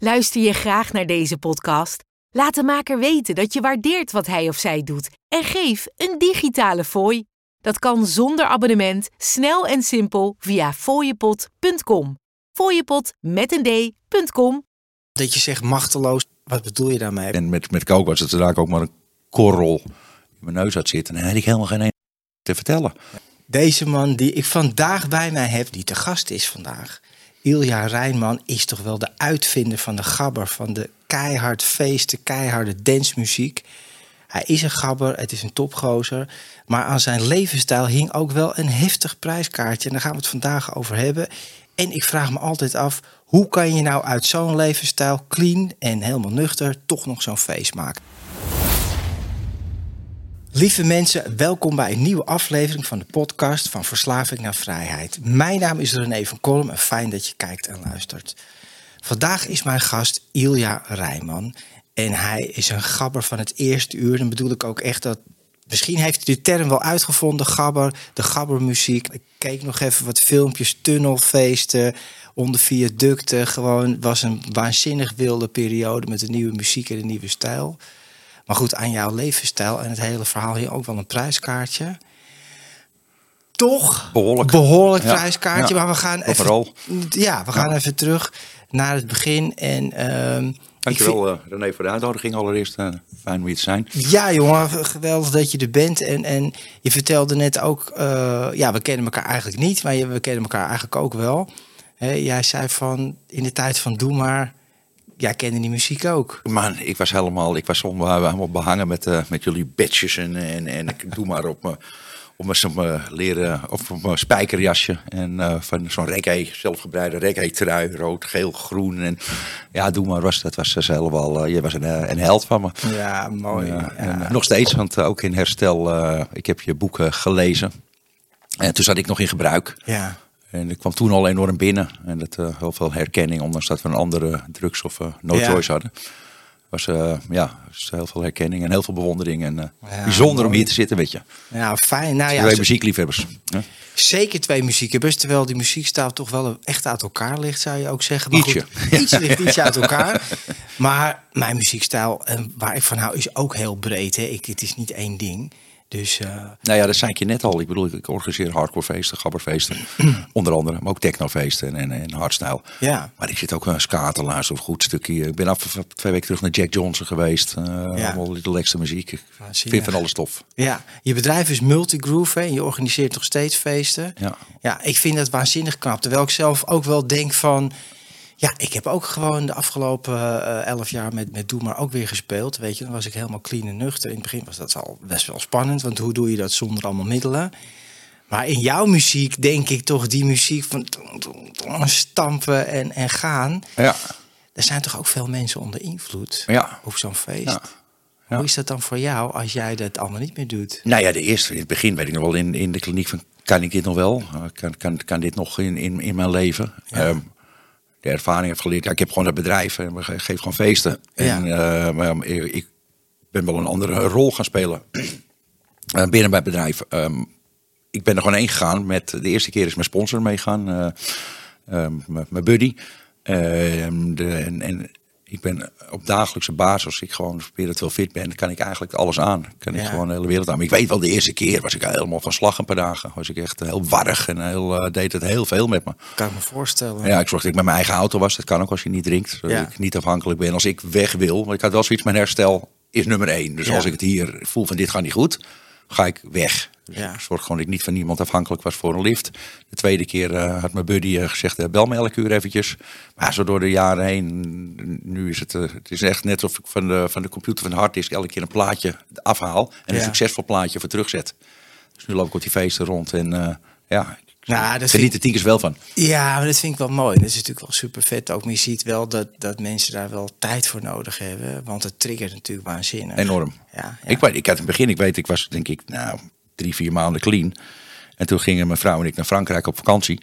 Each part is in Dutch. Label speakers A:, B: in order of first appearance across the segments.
A: Luister je graag naar deze podcast? Laat de maker weten dat je waardeert wat hij of zij doet en geef een digitale fooi. Dat kan zonder abonnement, snel en simpel via fooiepot.com. Fooiepot met een d.com.
B: Dat je zegt machteloos, wat bedoel je daarmee?
C: En met, met kook was het inderdaad ook maar een korrel in mijn neus had zitten. En dan had ik helemaal geen een te vertellen.
B: Deze man die ik vandaag bij mij heb, die te gast is vandaag. Ilja Rijnman is toch wel de uitvinder van de gabber, van de keihard feesten, keiharde dansmuziek. Hij is een gabber, het is een topgozer. Maar aan zijn levensstijl hing ook wel een heftig prijskaartje. En daar gaan we het vandaag over hebben. En ik vraag me altijd af, hoe kan je nou uit zo'n levensstijl, clean en helemaal nuchter, toch nog zo'n feest maken? Lieve mensen, welkom bij een nieuwe aflevering van de podcast van Verslaving naar Vrijheid. Mijn naam is René van Kolm en fijn dat je kijkt en luistert. Vandaag is mijn gast Ilja Rijman en hij is een gabber van het eerste uur. Dan bedoel ik ook echt dat, misschien heeft hij de term wel uitgevonden, gabber, de gabbermuziek. Ik keek nog even wat filmpjes, tunnelfeesten, onder viaducten. Gewoon was een waanzinnig wilde periode met een nieuwe muziek en een nieuwe stijl. Maar goed, aan jouw levensstijl en het hele verhaal hier ook wel een prijskaartje. Toch?
C: Behoorlijk.
B: Behoorlijk
C: Ja,
B: prijskaartje.
C: ja.
B: Maar we gaan
C: Overal.
B: even. Ja, we gaan even terug naar het begin. En, ehm, ik
C: Dankjewel eh, René voor de uitnodiging allereerst. eh, fijn om hier te zijn.
B: vind- ja, jongen, geweldig dat je er bent. En, en je vertelde net ook, eh, ja, we kennen elkaar eigenlijk niet, maar je- we kennen elkaar eigenlijk ook wel. Hè, jij zei van in de tijd van Doe maar, jij kende die muziek ook.
C: Man, ik was helemaal, ik was helemaal, helemaal behangen met, eh, met jullie badges en, en, en ik doe maar op me. Op mijn zo'n, eh, leren, of op mijn spijkerjasje. En eh, van zo'n reggae, zelfgebreide reggae trui. Rood, geel, groen. En ja, doe maar, was, dat was zelf wel, eh, je was een, eh, een held van me.
B: Ja, mooi.
C: Ja. en, eh, nog steeds, want eh, ook in herstel, eh, ik heb je boeken gelezen. En toen zat ik nog in gebruik.
B: ja.
C: En ik kwam toen al enorm binnen. En dat eh, heel veel herkenning, ondanks dat we een andere drugs of eh no
B: Ja.
C: choice hadden. Was eh, ja, was heel veel herkenning en heel veel bewondering. En
B: Ja,
C: bijzonder om hier te zitten, weet je.
B: Ja, fijn. Nou ja,
C: Twee
B: zo-
C: muziekliefhebbers. hè?
B: zeker twee muziekhebbers. Terwijl die muziekstijl toch wel echt uit elkaar ligt, zou je ook zeggen. Maar
C: Ietsje.
B: Goed, iets ligt iets uit elkaar. Maar mijn muziekstijl, en waar ik van hou, is ook heel breed. Hè. Ik, het is niet één ding. Dus eh,
C: Nou ja, dat zei ik je net al. Ik bedoel, ik- organiseer hardcorefeesten, gabberfeesten. onder andere, maar ook technofeesten en, en hardstyle.
B: ja.
C: Maar ik zit ook een ska te luisteren of goed stukje. Ik ben af twee weken terug naar Jack Johnson geweest. Eh Allemaal Little Extra muziek. Ik
B: Waanzinnig.
C: vind van alles tof.
B: ja, je bedrijf is Multigroove en je organiseert nog steeds feesten.
C: Ja.
B: Ja, ik vind dat waanzinnig knap. Terwijl ik zelf ook wel denk van... Ja, ik heb ook gewoon de afgelopen eh, elf jaar met, met Doe Maar ook weer gespeeld. Weet je, dan was ik helemaal clean en nuchter. In het begin was dat al best wel spannend. Want hoe doe je dat zonder allemaal middelen? Maar in jouw muziek denk ik toch die muziek van stampen en, en gaan.
C: Ja.
B: Er zijn toch ook veel mensen onder invloed
C: Ja.
B: op zo'n feest.
C: Ja. Ja.
B: Hoe is dat dan voor jou als jij dat allemaal niet meer doet?
C: Nou ja, de eerste, in het begin weet ik nog wel in, in de kliniek van, kan ik dit nog wel? Uh, kan, kan, kan dit nog in, in, in mijn leven? Ehm, de ervaring heeft geleerd, ja, ik heb gewoon dat bedrijf en we ge- geven gewoon feesten. En eh, maar, ja, ik ben wel een andere rol gaan spelen eh, binnen mijn bedrijf. Ehm, ik ben er gewoon heen gegaan met, de eerste keer is mijn sponsor meegaan, ehm, mijn buddy. Ehm, de, en, en ik ben op dagelijkse basis, als ik gewoon spiritueel fit ben, kan ik eigenlijk alles aan. Kan ik
B: Ja.
C: gewoon de hele wereld aan. Maar ik weet wel, de eerste keer was ik helemaal van slag een paar dagen. Was ik echt heel warrig en heel, eh, deed het heel veel met me.
B: Kan ik me voorstellen.
C: Ja, ik zorg dat ik met mijn eigen auto was. Dat kan ook als je niet drinkt. Zodat
B: Ja.
C: ik niet afhankelijk ben als ik weg wil. Want ik had wel zoiets, mijn herstel is nummer één. Dus
B: Ja.
C: als ik het hier voel van dit gaat niet goed, ga ik weg. Dus
B: Ja.
C: ik zorg gewoon dat ik niet van niemand afhankelijk was voor een lift. De tweede keer eh, had mijn buddy eh, gezegd, eh, bel me elke uur eventjes. Maar zo door de jaren heen, nu is het, het is echt net alsof ik van de, van de computer van de harddisk elke keer een plaatje afhaal. En een succesvol plaatje voor terugzet. Dus nu loop ik op die feesten rond en ja,
B: Nou, dat
C: geniet er tien keer wel van.
B: Ja, maar dat vind ik wel mooi. Dat is natuurlijk wel super vet ook. Maar je ziet wel dat, dat mensen daar wel tijd voor nodig hebben. Want het triggert natuurlijk waanzinnig.
C: Enorm.
B: Ja, ja.
C: Ik, ik had in het begin, ik weet, ik was denk ik nou, drie, vier maanden clean. En toen gingen mijn vrouw en ik naar Frankrijk op vakantie.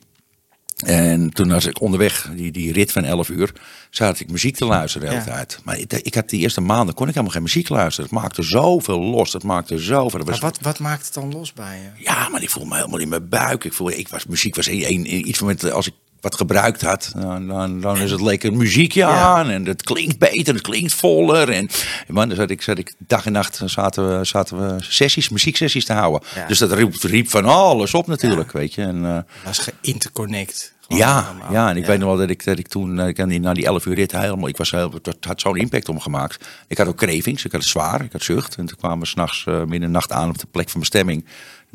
C: En toen was ik onderweg, die, die rit van 11 uur, zat ik muziek te luisteren de hele
B: Ja.
C: tijd. Maar ik, ik had die eerste maanden, kon ik helemaal geen muziek luisteren. Het maakte zoveel los, het maakte zoveel.
B: Maar wat, wat maakt het dan los bij je?
C: Ja, maar ik voel me helemaal in mijn buik. Ik voel, ik was, muziek was een- iets van, als ik wat gebruikt had, dan, dan, dan is het lekker muziekje aan en het klinkt beter, het klinkt voller. En man, dan zat ik, zat ik dag en nacht zaten we, zaten we sessies, muzieksessies te houden.
B: Ja.
C: Dus dat riep, riep van alles op natuurlijk, weet je. En, eh,
B: was geïnterconnect.
C: Ja,
B: allemaal.
C: ja, en ik weet nog wel dat ik, dat ik toen, ik aan die, na die 11 uur rit helemaal, ik was heel, dat had zo'n impact op me gemaakt. Ik had ook cravings, ik had het zwaar, ik had zucht. En toen kwamen we s'nachts uh, midden in de nacht aan op de plek van bestemming.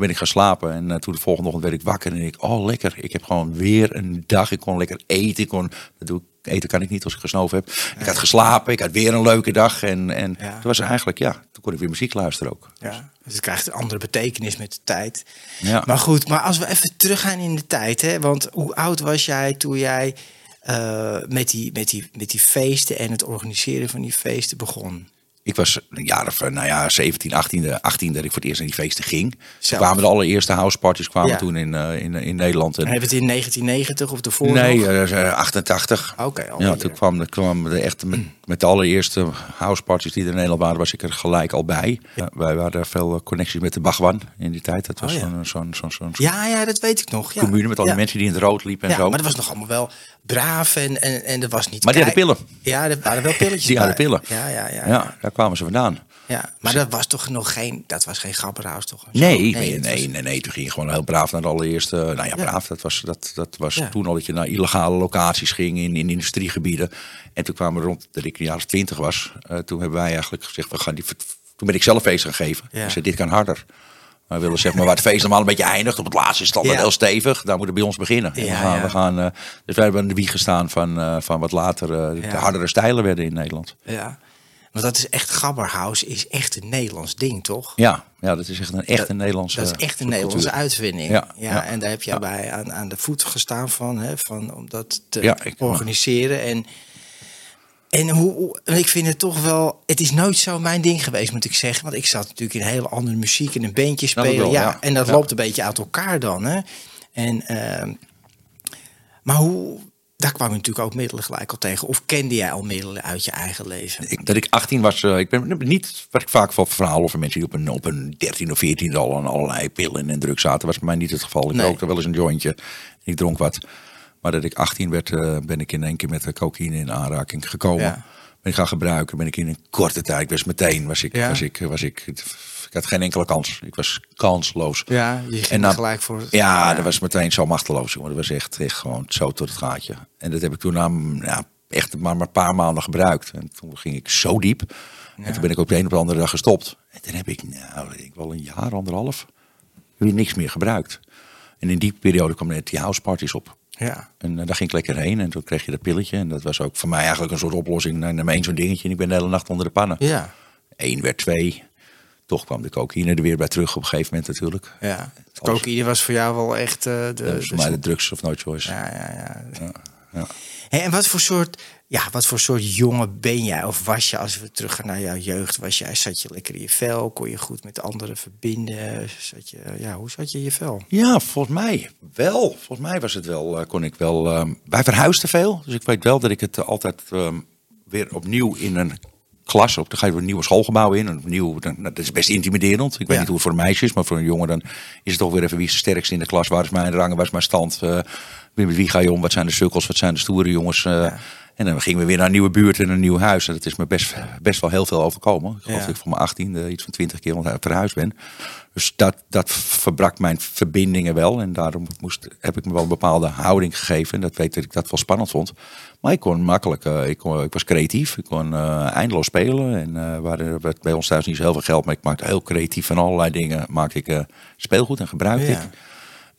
C: Ben ik gaan slapen en uh, toen de volgende ochtend werd ik wakker en ik, oh lekker, ik heb gewoon weer een dag, ik kon lekker eten, ik kon, dat doe ik, eten kan ik niet als ik gesnoven heb. Ik had geslapen, ik had weer een leuke dag en, en
B: Ja.
C: toen was het eigenlijk, ja, toen kon ik weer muziek luisteren ook.
B: Ja, dus het krijgt een andere betekenis met de tijd.
C: Ja.
B: Maar goed, maar als we even teruggaan in de tijd, hè, want hoe oud was jij toen jij eh, met, die, met, die, met die feesten en het organiseren van die feesten begon?
C: Ik was een jaar of, eh, nou ja, 17, 18, 18 dat ik voor het eerst naar die feesten ging. Toen
B: Zelf?
C: kwamen de allereerste houseparties kwamen
B: Ja.
C: toen in, eh, in, in Nederland. En,
B: En hebben we het in 1990 of ervoor
C: nee,
B: nog?
C: eh, 88.
B: Oké, al
C: ja, toen kwam, kwam de echt met, met de allereerste houseparties die er in Nederland waren, was ik er gelijk al bij. Ja, wij hadden veel connecties met de Bagwan in die tijd. Dat was
B: Oh, ja.
C: zo'n zo'n zo'n zo'n
B: Ja, ja, dat weet ik nog. Ja.
C: commune met al die mensen die in het rood liepen en zo.
B: maar dat was nog allemaal wel braaf en, en, en er was niet...
C: Maar die hadden pillen.
B: Ja, er waren wel pilletjes
C: Die hadden pillen.
B: Ja, ja, ja.
C: Daar kwamen ze vandaan.
B: ja. Maar dat was toch nog geen... Dat was geen gabberhuis toch?
C: Nee, nee, nee, nee,
B: was-
C: nee, Toen ging je gewoon heel braaf naar de allereerste. Nou ja,
B: Ja.
C: braaf. Dat was, dat, dat was
B: Ja.
C: toen al dat je naar illegale locaties ging in, in industriegebieden. En toen kwamen we rond dat ik een jaar of twintig was. eh, toen hebben wij eigenlijk gezegd, we gaan die. Toen ben ik zelf feest gaan geven.
B: Ja.
C: Ik zei, dit kan harder. We willen zeg maar waar het feest normaal een beetje eindigt. Op het laatste is het altijd
B: Ja.
C: heel stevig. Daar moet het bij ons beginnen. En
B: Ja,
C: we gaan,
B: ja.
C: we gaan, eh, dus wij hebben aan de wieg gestaan van, eh, van wat later eh, de hardere stijlen werden in Nederland.
B: Ja. Want dat is echt... Gabberhouse is echt een Nederlands ding, toch?
C: Ja, ja dat is echt een, echt
B: Dat-
C: een Nederlandse
B: Dat is echt een. Nederlandse uitvinding. Ja,
C: Ja, ja.
B: en daar heb
C: Ja.
B: bij aan, aan de voet gestaan van, hè, van om dat te organiseren. En, en hoe, ik vind het toch wel, het is nooit zo mijn ding geweest, moet ik zeggen. Want ik zat natuurlijk in hele andere muziek en een bandje spelen.
C: wel,
B: ja, en dat loopt een beetje uit elkaar dan. Hè. En, ehm, maar hoe, daar kwam je natuurlijk ook middelen gelijk al tegen. Of kende jij al middelen uit je eigen leven?
C: Ik, dat ik 18 was, eh, ik ben niet ik vaak van verhalen over mensen die op een, op een 13 of 14 al aan allerlei pillen en drugs zaten, was bij mij niet het geval. Ik
B: Nee.
C: rookte wel eens een jointje, ik dronk wat. Maar dat ik 18 werd, eh, ben ik in één keer met de cocaïne in aanraking gekomen.
B: Ja.
C: Ben ik gaan gebruiken, ben ik in een korte tijd, was meteen, was ik,
B: Ja.
C: was ik, was ik, ik had geen enkele kans. Ik was kansloos.
B: Ja, je ging
C: En dan-
B: gelijk voor...
C: Ja, dat was meteen zo machteloos. jongen. Dat was echt, echt gewoon zo tot het gaatje. En dat heb ik toen na, ja, echt maar, maar een paar maanden gebruikt. En toen ging ik zo diep. En toen ben ik op de een op de andere dag gestopt. En toen heb ik, nou, ik wel een jaar, anderhalf, weer niks meer gebruikt. En in die periode kwam net die houseparties op.
B: Ja.
C: En eh, daar ging ik lekker heen. En toen kreeg je dat pilletje. En dat was ook voor mij eigenlijk een soort oplossing. Neem één zo'n dingetje en ik ben de hele nacht onder de pannen.
B: Ja.
C: Eén werd twee. Toch kwam de cocaïne er weer bij terug op een gegeven moment natuurlijk.
B: Ja. Cocaïne was voor jou wel echt eh, de...
C: Voor mij de drugs of no choice.
B: Ja, ja, ja.
C: ja.
B: En wat voor soort, ja, wat voor soort jongen ben jij? Of was je, als we teruggaan naar jouw jeugd, was jij, zat je lekker in je vel? Kon je goed met anderen verbinden? Zat je, ja, hoe zat je in je vel?
C: Ja, volgens mij wel. Volgens mij was het wel, eh, kon ik wel. ehm, wij verhuisden veel, dus ik weet wel dat ik het altijd ehm, weer opnieuw in een klas op. Dan ga je weer een nieuwe schoolgebouw in. Een nieuw, dan, nou, dat is best intimiderend. Ik weet
B: Ja.
C: niet hoe het voor een meisje is, maar voor een jongen dan is het toch weer even wie is de sterkste in de klas. Waar is mijn rang, waar is mijn stand? eh, met wie ga je om? Wat zijn de sukkels? Wat zijn de stoere jongens? eh, En dan gingen we weer naar een nieuwe buurt en een nieuw huis. En dat is me best, best wel heel veel overkomen. Ik geloof
B: Ja.
C: dat ik voor mijn 18 iets van 20 keer verhuisd ben. Dus dat, dat verbrak mijn verbindingen wel. En daarom moest, heb ik me wel een bepaalde houding gegeven. En dat weet dat ik dat wel spannend vond. Maar ik kon makkelijk, eh, ik, kon, ik was creatief. Ik kon eh, eindeloos spelen. En eh waar werd bij ons thuis niet zo heel veel geld. Maar ik maakte heel creatief van allerlei dingen. Maakte ik speelgoed en gebruikte
B: Ja.
C: ik.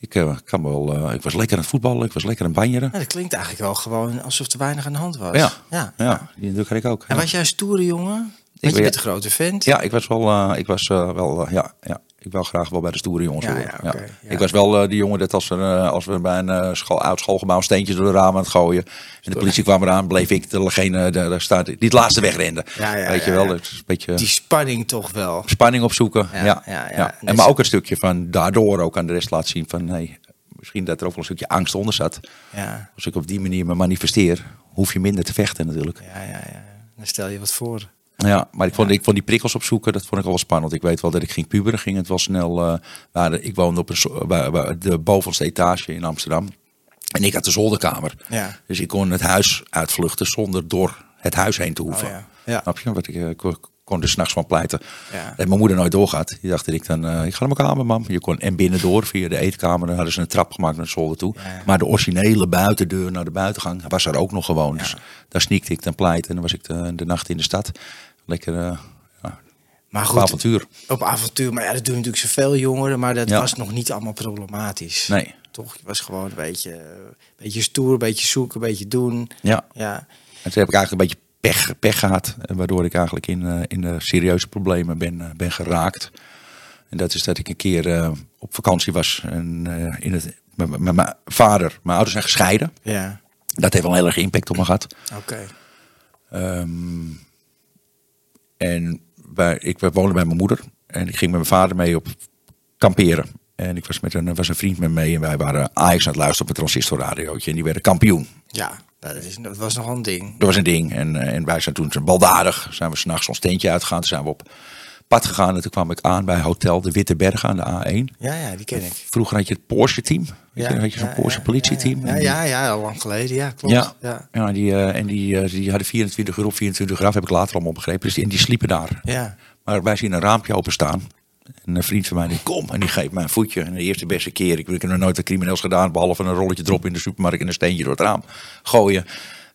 C: Ik, eh, kan wel, eh, ik was lekker aan het voetballen. Ik was lekker aan het banjeren.
B: Nou, dat klinkt eigenlijk wel gewoon alsof er weinig aan de hand was.
C: Ja,
B: ja.
C: ja. die indruk had ik ook.
B: En
C: ja.
B: was jij een stoere jongen? Je
C: ben-
B: bent een grote vent.
C: Ja, ik was wel, eh, ik was wel, ja, ja. Ik wou graag wel bij de stoere jongens
B: Ja.
C: Ik was wel eh, die jongen dat als we, eh, als we bij een eh, school, oud schoolgebouw steentjes door de ramen aan het gooien. En de politie kwam eraan, bleef ik degene de, daar staat, die het laatste wegrende.
B: Ja, ja,
C: Weet je wel,
B: ja.
C: dat is een beetje
B: Die spanning toch wel.
C: spanning opzoeken.
B: Ja,
C: Ja,
B: ja,
C: ja,
B: ja.
C: En
B: Dus-
C: maar ook een stukje van daardoor ook aan de rest laten zien van nee, misschien dat er ook wel een stukje angst onder zat.
B: Ja,
C: Als ik op die manier me manifesteer, hoef je minder te vechten natuurlijk.
B: ja, ja. ja. Dan stel je wat voor.
C: Ja, maar ik vond, ik vond die prikkels opzoeken, dat vond ik al wel spannend. Ik weet wel dat ik ging puberen, ging het wel snel. eh waar de- ik woonde op een, bij de bovenste etage in Amsterdam. En ik had de zolderkamer.
B: Ja.
C: Dus ik kon het huis uitvluchten zonder door het huis heen te hoeven.
B: Oh ja. Ja.
C: Snap je? Wat ik eh, kon- er s'nachts van pleiten.
B: Ja.
C: Dat mijn moeder nooit doorgaat. Die dacht dat ik dan, eh, ik ga naar mijn kamer, mam. Je kon en binnendoor via de eetkamer. Dan hadden ze een trap gemaakt naar de zolder toe.
B: Ja.
C: Maar de originele buitendeur naar de buitengang was er ook nog gewoon. Dus daar sneakte ik dan pleiten. En dan was ik de, de nacht in de stad. Lekker eh ja,
B: Maar
C: op
B: goed,
C: avontuur.
B: op avontuur. Maar ja, dat doen natuurlijk zoveel jongeren. Maar dat
C: Ja.
B: was nog niet allemaal problematisch.
C: Nee.
B: Toch? Je was gewoon een beetje, een beetje stoer, een beetje zoeken, een beetje doen.
C: Ja.
B: Ja.
C: En toen heb ik eigenlijk een beetje pech, pech gehad. eh, Waardoor ik eigenlijk in, eh, in de serieuze problemen ben, eh, ben geraakt. En dat is dat ik een keer eh, op vakantie was. En, eh, in het, met, met mijn vader. Mijn ouders zijn gescheiden.
B: Ja.
C: Dat heeft wel een heel erg impact op me gehad.
B: Oké.
C: Ehm, en wij, ik woonde bij mijn moeder. En ik ging met mijn vader mee op kamperen. En ik was met een, was een vriend met me mee. En wij waren Ajax aan het luisteren op een transistorradiootje. En die werden kampioen.
B: Ja, dat, is, dat was nogal een ding.
C: Dat was een ding. En, eh, en wij zijn toen baldadig. Zijn we s'nachts ons tentje uitgegaan. Toen zijn we op pad gegaan. En toen kwam ik aan bij Hotel de Witte Bergen aan de A1.
B: Ja, ja, die ken ik.
C: Vroeger had je het Porsche-team. Weet je, had je zo'n
B: ja,
C: Porsche
B: ja,
C: politieteam.
B: Ja, ja, ja, ja, al lang geleden. Ja, klopt.
C: Ja,
B: Ja.
C: ja. die, eh, en die, eh, die hadden 24 uur op 24 uur af. Heb ik later allemaal begrepen. Dus die, en die sliepen daar.
B: Ja.
C: Maar wij zien een raampje openstaan. En een vriend van mij die kom en die geeft mij een voetje. En de eerste beste keer, ik, ik heb nog nooit wat crimineels gedaan, behalve een rolletje drop in de supermarkt en een steentje door het raam gooien.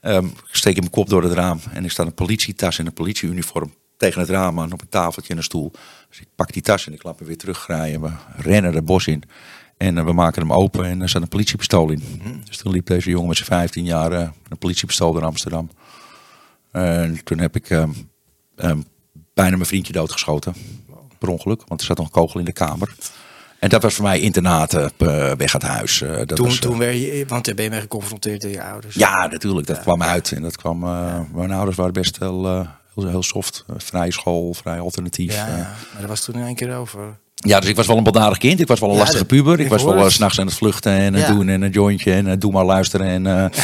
C: Ehm, ik steek mijn kop door het raam en er staat een politietas en een politieuniform tegen het raam aan op een tafeltje en een stoel. Dus ik pak die tas en ik laat me weer teruggraaien. We rennen het bos in en eh, we maken hem open en er zat een politiepistool in. Dus toen liep deze jongen met zijn 15 jaar eh, een politiepistool door Amsterdam. En toen heb ik ehm, ehm, bijna mijn vriendje doodgeschoten. Per ongeluk, want er zat nog een kogel in de kamer. En dat was voor mij internaat eh, p- weg uit huis. eh, dat
B: Toen,
C: was,
B: toen werd je, want daar ben je mee geconfronteerd door je ouders.
C: ja, natuurlijk. Dat kwam uit. En dat kwam, Mijn ouders waren best wel heel, heel soft. Eh, vrij school, vrij alternatief.
B: Ja,
C: eh.
B: maar dat was toen in één keer over.
C: Ja, dus ik was wel een baldadig kind. Ik was wel een
B: Ja,
C: lastige puber. Ik
B: ik
C: was wel s s'nachts aan het vluchten en het
B: Ja.
C: doen en een jointje en eh, doe maar luisteren. En, eh,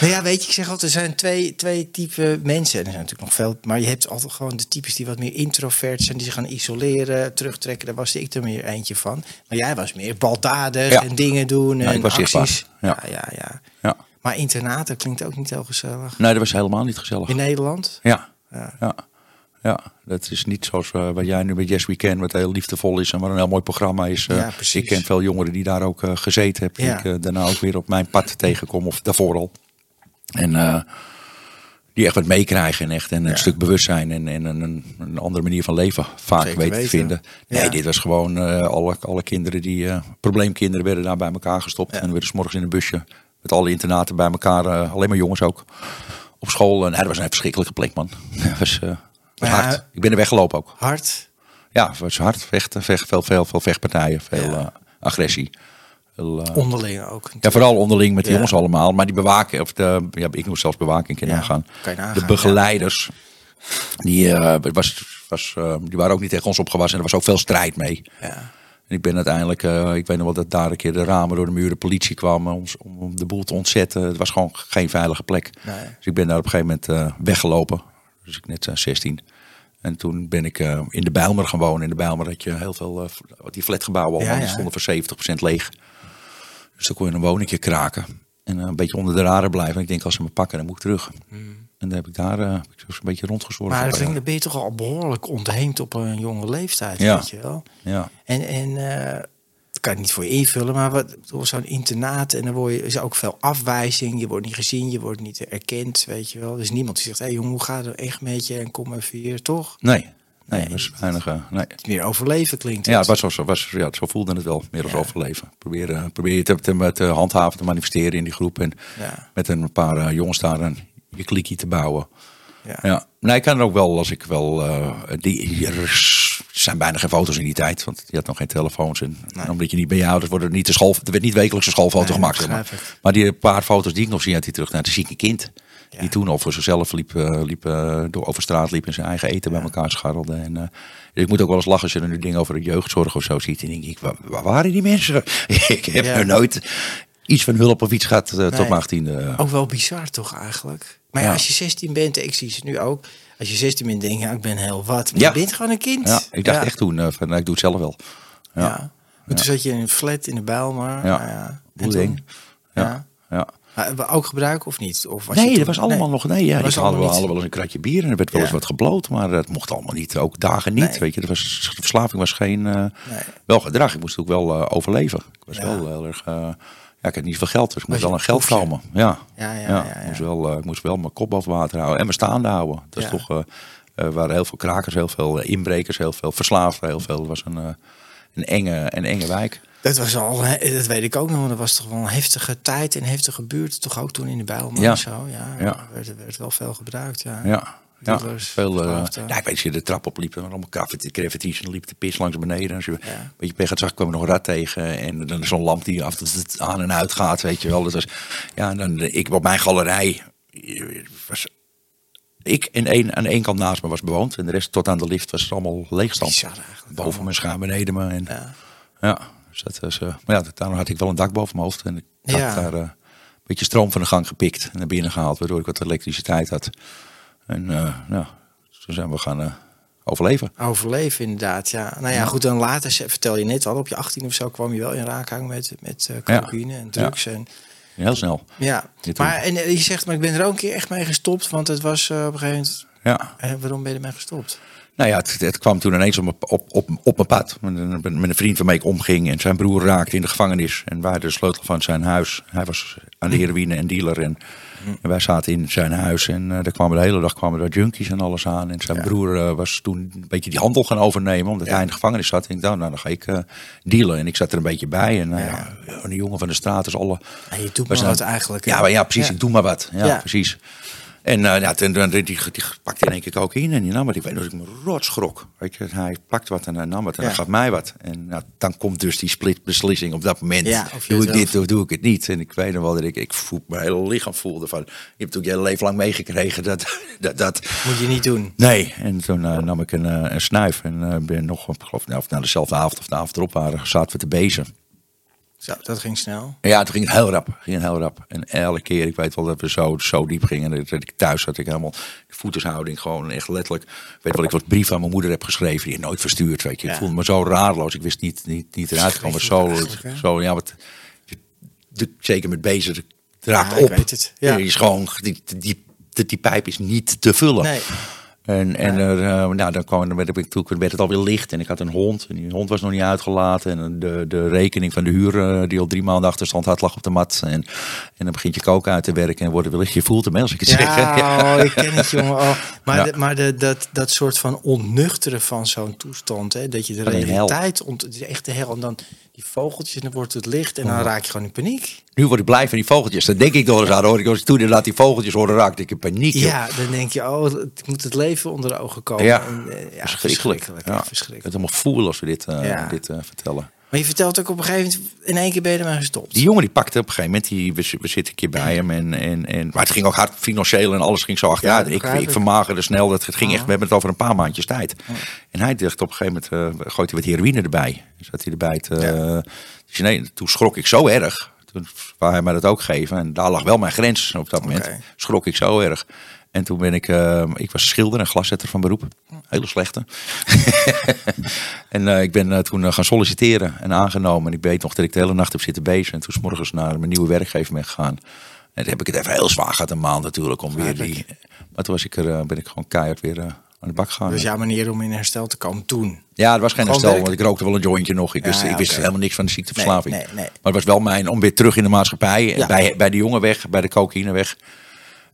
B: Nou ja, weet je, ik zeg altijd, er zijn twee, twee typen mensen. En er zijn natuurlijk nog veel, maar je hebt altijd gewoon de types die wat meer introvert zijn, die zich gaan isoleren, terugtrekken. Daar was ik er meer eentje van. Maar jij was meer baldadig
C: Ja.
B: en dingen doen en
C: ik was
B: acties. Ja.
C: ja,
B: ja, ja. Maar internaten klinkt ook niet heel gezellig.
C: Nee, dat was helemaal niet gezellig.
B: In Nederland?
C: Ja.
B: Ja.
C: Ja. ja, dat is niet zoals eh, wat jij nu bij Yes Weekend, wat heel liefdevol is en wat een heel mooi programma is. Eh,
B: Ja, precies.
C: ik ken veel jongeren die daar ook eh, gezeten hebben, die ik daarna ook weer op mijn pad tegenkom, of daarvoor al. En die echt wat meekrijgen en echt een, een stuk bewustzijn en, en een, andere manier van leven vaak
B: Zeker
C: weten te vinden. Nee,
B: Ja.
C: dit was gewoon alle, alle kinderen die, eh, probleemkinderen werden daar bij elkaar gestopt.
B: Ja.
C: En werden 's morgens in een busje met alle internaten bij elkaar, eh, alleen maar jongens ook, op school. En eh, dat was een verschrikkelijke plek, man. Het was, eh, was
B: Ja.
C: hard. Ik ben er weggelopen ook.
B: Hard?
C: Ja, het was hard. Vechten, vecht, veel, veel, veel vechtpartijen, veel
B: Ja.
C: agressie. Veel, eh,
B: Onderling ook.
C: ja, vooral onderling met de
B: Ja.
C: jongens allemaal. Maar die bewaken, of de, ja, ik moest zelfs bewaking kunnen
B: Ja,
C: nagaan, De begeleiders, die, was, was, die waren ook niet tegen ons opgewassen. En er was ook veel strijd mee.
B: Ja.
C: En ik ben uiteindelijk, eh, ik weet nog wel dat daar een keer de ramen door de muren politie kwam om, om, de boel te ontzetten. Het was gewoon geen veilige plek.
B: Nee.
C: Dus ik ben daar op een gegeven moment eh, weggelopen. Dus ik net eh, 16. En toen ben ik eh, in de Bijlmer gaan wonen. In de Bijlmer had je heel veel, eh, die flatgebouwen allemaal,
B: Ja,
C: die stonden voor 70% leeg. Dus dan kon je een woningje kraken. En eh, een beetje onder de radar blijven. En ik denk, als ze me pakken, dan moet ik terug. En dan heb ik daar eh, heb ik zo'n beetje rondgezworven.
B: Hmm. Maar
C: Ja.
B: dan ben je toch al behoorlijk ontheemd op een jonge leeftijd,
C: Ja.
B: weet je wel.
C: Ja.
B: En, en eh, dat kan ik niet voor je invullen, maar wat, bedoel, zo'n internaat en dan word je, is ook veel afwijzing. Je wordt niet gezien, je wordt niet erkend, weet je wel. Dus niemand die zegt, hé hey, jongen, hoe gaat het echt met je en kom even hier, toch?
C: Nee, nee,
B: Nee.
C: het was weinig. eh, nee.
B: Meer overleven klinkt
C: Ja,
B: het.
C: het was, zo- was, ja, zo voelde het wel, meer als
B: Ja.
C: overleven. Probeer, probeer je te, te, te handhaven, te manifesteren in die groep. En
B: Ja.
C: met een paar eh, jongens daar een, je klikkie te bouwen.
B: Ja.
C: Ja, nee, ik kan er ook wel, als ik wel, eh, die, er zijn bijna geen foto's in die tijd, want je had nog geen telefoons. En, omdat je niet bij je ouders wordt niet de school, er werd niet wekelijks een schoolfoto
B: Nee,
C: gemaakt. maar. maar die paar foto's die ik nog zie uit die terug naar het zieke kind.
B: Ja.
C: Die toen al voor zichzelf liep, eh, liep eh, door over straat liep en zijn eigen eten bij elkaar scharrelde. En, ik moet ook wel eens lachen als je er nu dingen over de jeugdzorg of zo ziet. En denk ik, waar, waar waren die mensen? ik heb
B: Ja.
C: er nooit iets van hulp of iets gehad eh, tot mijn achttiende.
B: Ook wel bizar toch eigenlijk? Maar ja, als je 16 bent, ik zie het nu ook. Als je 16 bent, denk je, ja, ik ben heel wat. Maar
C: Ja.
B: je bent gewoon een kind.
C: Ja, ik dacht echt toen, eh, van, nou, ik doe het zelf wel. Ja.
B: Toen zat je in een flat in de Bijlmer.
C: Ja.
B: Nou ja.
C: Eng. Ja. ja.
B: Maar we ook gebruiken of niet? Of was je
C: Nee,
B: toen-
C: dat was allemaal
B: nee.
C: nog. Nee, ja,
B: Was
C: hadden we
B: allemaal
C: wel eens een kratje bier en er werd wel eens
B: Ja.
C: wat gebloot, maar dat mocht allemaal niet. Ook dagen niet.
B: Nee.
C: Weet je, dat was, de verslaving was geen. eh,
B: Nee.
C: Wel gedrag. Ik moest ook wel eh, overleven. Ik was
B: Ja.
C: wel heel erg. eh, ja, ik had niet veel geld, dus ik moest wel aan geld komen. Ja,
B: Ja, ja,
C: ja,
B: ja,
C: Ik, moest wel, eh, ik moest wel mijn kop boven water houden en me staande houden. Dat is toch. eh, er waren heel veel krakers, heel veel eh, inbrekers, heel veel verslaafden, heel veel. Het was een, eh, een, enge, een enge wijk.
B: Dat was al, dat weet ik ook nog, dat was toch wel een heftige tijd en heftige buurt. Toch ook toen in de Bijlmer
C: Ja.
B: en zo. Ja,
C: Ja.
B: Werd, werd wel veel gebruikt, ja.
C: Ja. Ja,
B: Dealers,
C: veel, ja, ik weet als je de trap opliep, er waren allemaal graffiti's en dan liep de pis langs beneden. Als je een beetje pech had, zag, kwam er nog een rat tegen. En dan is zo'n lamp die af en toe aan en uit gaat, weet je wel. Dat was, ja, en dan, ik op mijn galerij was ik en één, aan één kant naast me was bewoond. En de rest tot aan de lift was het allemaal leegstand. Boven me schaam, beneden me. En,
B: Ja.
C: ja. dus dat was, eh, maar ja, daarom had ik wel een dak boven mijn hoofd. En ik had
B: Ja.
C: daar eh, een beetje stroom van de gang gepikt en naar binnen gehaald. Waardoor ik wat elektriciteit had. En nou, toen zijn we gaan eh, overleven.
B: Overleven inderdaad, ja. Nou ja, goed, dan later, vertel je net al, op je 18 of zo kwam je wel in raakgang met, met eh, cocaïne en drugs. En,
C: Heel snel.
B: ja, maar en, je zegt, maar ik ben er ook een keer echt mee gestopt, want het was op een gegeven moment...
C: Ja.
B: eh, waarom ben je ermee gestopt?
C: Nou ja, het, het kwam toen ineens op, mijn- op, op, op mijn pad. Met een, met een vriend waarmee ik omging. En zijn broer raakte in de gevangenis. En wij hadden de sleutel van zijn huis. Hij was aan de heroïne en dealer. En, en wij zaten in zijn huis. En eh daar kwamen de hele dag kwamen er junkies en alles aan. En zijn broer eh, was toen een beetje die handel gaan overnemen. Omdat hij in de gevangenis zat. En ik dacht, nou dan ga ik eh, dealen. En ik zat er een beetje bij. En nou ja, die jongen van de straat is alle...
B: Ja, je doet maar
C: een-
B: wat eigenlijk.
C: Ja, maar ja precies. Ik doe maar wat. Ja. precies. En eh ja, toen- die, die, die pakte in één keer cocaïne en die nam het. Ik weet dat ik me rot schrok. Weet je, hij pakt wat en hij nam het en
B: Ja.
C: hij gaf mij wat. En nou, dan komt dus die splitbeslissing op dat moment.
B: Ja,
C: doe ik dit of doe ik het niet? En ik weet nog wel dat ik, ik voel, mijn hele lichaam voelde van... Je hebt natuurlijk je hele leven lang meegekregen dat... dat, dat
B: Moet je niet doen.
C: Nee, en toen eh, nam ik een, eh, een snuif en ben nog, geloof, nou, of nou dezelfde avond of de avond erop waren, zaten we te bezen.
B: Zo, dat ging snel.
C: Ja, het ging heel rap. Ging heel rap. En elke keer, ik weet wel dat we zo, zo diep gingen. Dat ik thuis zat, ik helemaal de voetenshouding gewoon echt letterlijk. Weet wel, ik wat brief aan mijn moeder heb geschreven, die nooit verstuurd. Weet je.
B: Ja.
C: Ik voelde me zo raarloos. Ik wist niet, niet, niet eruit te komen. Zo, zo, ja, wat, de, zeker met bezig, het raakt
B: Ja, ik
C: op.
B: weet het. Ja.
C: Je is gewoon, die, die, die, die pijp is niet te vullen.
B: Nee.
C: En, en er, eh, nou, dan, kwam, dan werd, toen werd het alweer licht en ik had een hond. En die hond was nog niet uitgelaten. En de, de rekening van de huur, eh, die al drie maanden achterstand had, lag op de mat. En, en dan begint je kook uit te werken en wordt wellicht, je voelt hem, als ik het zeg.
B: Ja, oh, ik ken het, jongen. Oh. Maar,
C: Ja.
B: de- maar de, dat, dat soort van ontnuchteren van zo'n toestand, hè, dat je de realiteit, ont, echt de hel, en dan die vogeltjes, en dan wordt het licht, en dan
C: Oh.
B: raak je gewoon in paniek.
C: Nu word ik blij van die vogeltjes. Dan denk ik nog eens aan, hoor ik als toen inderdaad die vogeltjes hoorde, raakte ik in paniek.
B: Ja, dan denk je, oh, het moet het leven onder de ogen komen.
C: Ja,
B: En, eh, ja
C: verschrikkelijk. Ja.
B: verschrikkelijk.
C: het helemaal voelen als we dit, eh,
B: Ja.
C: dit eh, vertellen.
B: Maar je vertelt ook op een gegeven moment, in één keer ben je ermee gestopt.
C: Die jongen die pakte op een gegeven moment, die, we, zi- we zitten een keer bij hem. En, en, en, maar het ging ook hard financieel en alles ging zo achteruit.
B: Ja,
C: ik, ik
B: ik.
C: vermagerde snel, dat het ging echt, we hebben het over een paar maandjes tijd. En hij dacht op een gegeven moment, eh, gooit hij wat heroïne erbij. Zat hij erbij te, dus nee, toen schrok ik zo erg. Toen wou hij mij dat ook geven. En daar lag wel mijn grens op dat moment. Schrok ik zo erg. En toen ben ik, eh, ik was schilder en glaszetter van beroep. Hele slechte. en eh, ik ben eh, toen eh, gaan solliciteren en aangenomen. En ik weet nog dat ik de hele nacht heb zitten bezig. En toen 's morgens naar mijn nieuwe werkgever ben gegaan. En toen heb ik het even heel zwaar gehad, een maand natuurlijk. Om weer die, maar toen was ik er, ben ik gewoon keihard weer aan de bak gegaan.
B: Is jouw manier om in herstel te komen toen.
C: Ja, het was geen
B: Gewoon
C: herstel, want ik rookte wel een jointje nog. Ik wist,
B: ja,
C: ik wist helemaal niks van de ziekteverslaving.
B: Nee, nee, nee.
C: Maar het was wel mijn om weer terug in de maatschappij.
B: Ja.
C: Bij, bij de jongen weg, bij de cocaïne weg.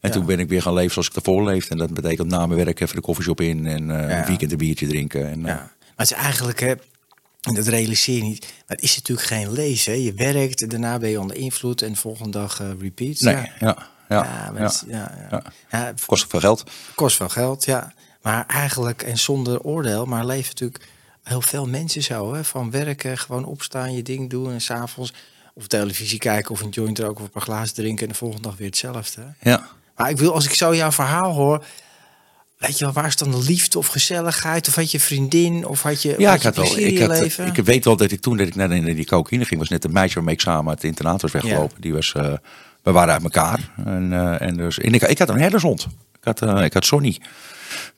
C: En toen ben ik weer gaan leven zoals ik ervoor leefde. En dat betekent na mijn werk even de koffieshop in. En eh, een weekend een biertje drinken. En, eh,
B: Ja. Maar het is eigenlijk, hè, en dat realiseer je niet, maar het is natuurlijk geen lezen. hè. Je werkt, daarna ben je onder invloed en de volgende dag eh, repeat.
C: nee,
B: ja.
C: ja, ja,
B: Ja, het ja, ja.
C: Kost ook veel geld.
B: kost wel geld, ja. Maar eigenlijk, en zonder oordeel, maar leven natuurlijk heel veel mensen zo. Hè? Van werken, gewoon opstaan, je ding doen en s'avonds of televisie kijken of een joint roken of een paar glazen drinken en de volgende dag weer hetzelfde.
C: Ja.
B: Maar ik wil, als ik zo jouw verhaal hoor, weet je wel, waar is dan de liefde of gezelligheid? Of had je vriendin? Of had je,
C: Ja,
B: had
C: ik had wel.
B: in
C: Ik, had,
B: leven?
C: ik weet wel dat ik toen dat ik naar die, die cocaïne ging, was net een meisje waarmee ik samen het internaat was weggelopen. Die was, eh, we waren uit elkaar. En, eh, en, dus, en ik, ik had een herdershond. Ik had, eh, ik had Sonny,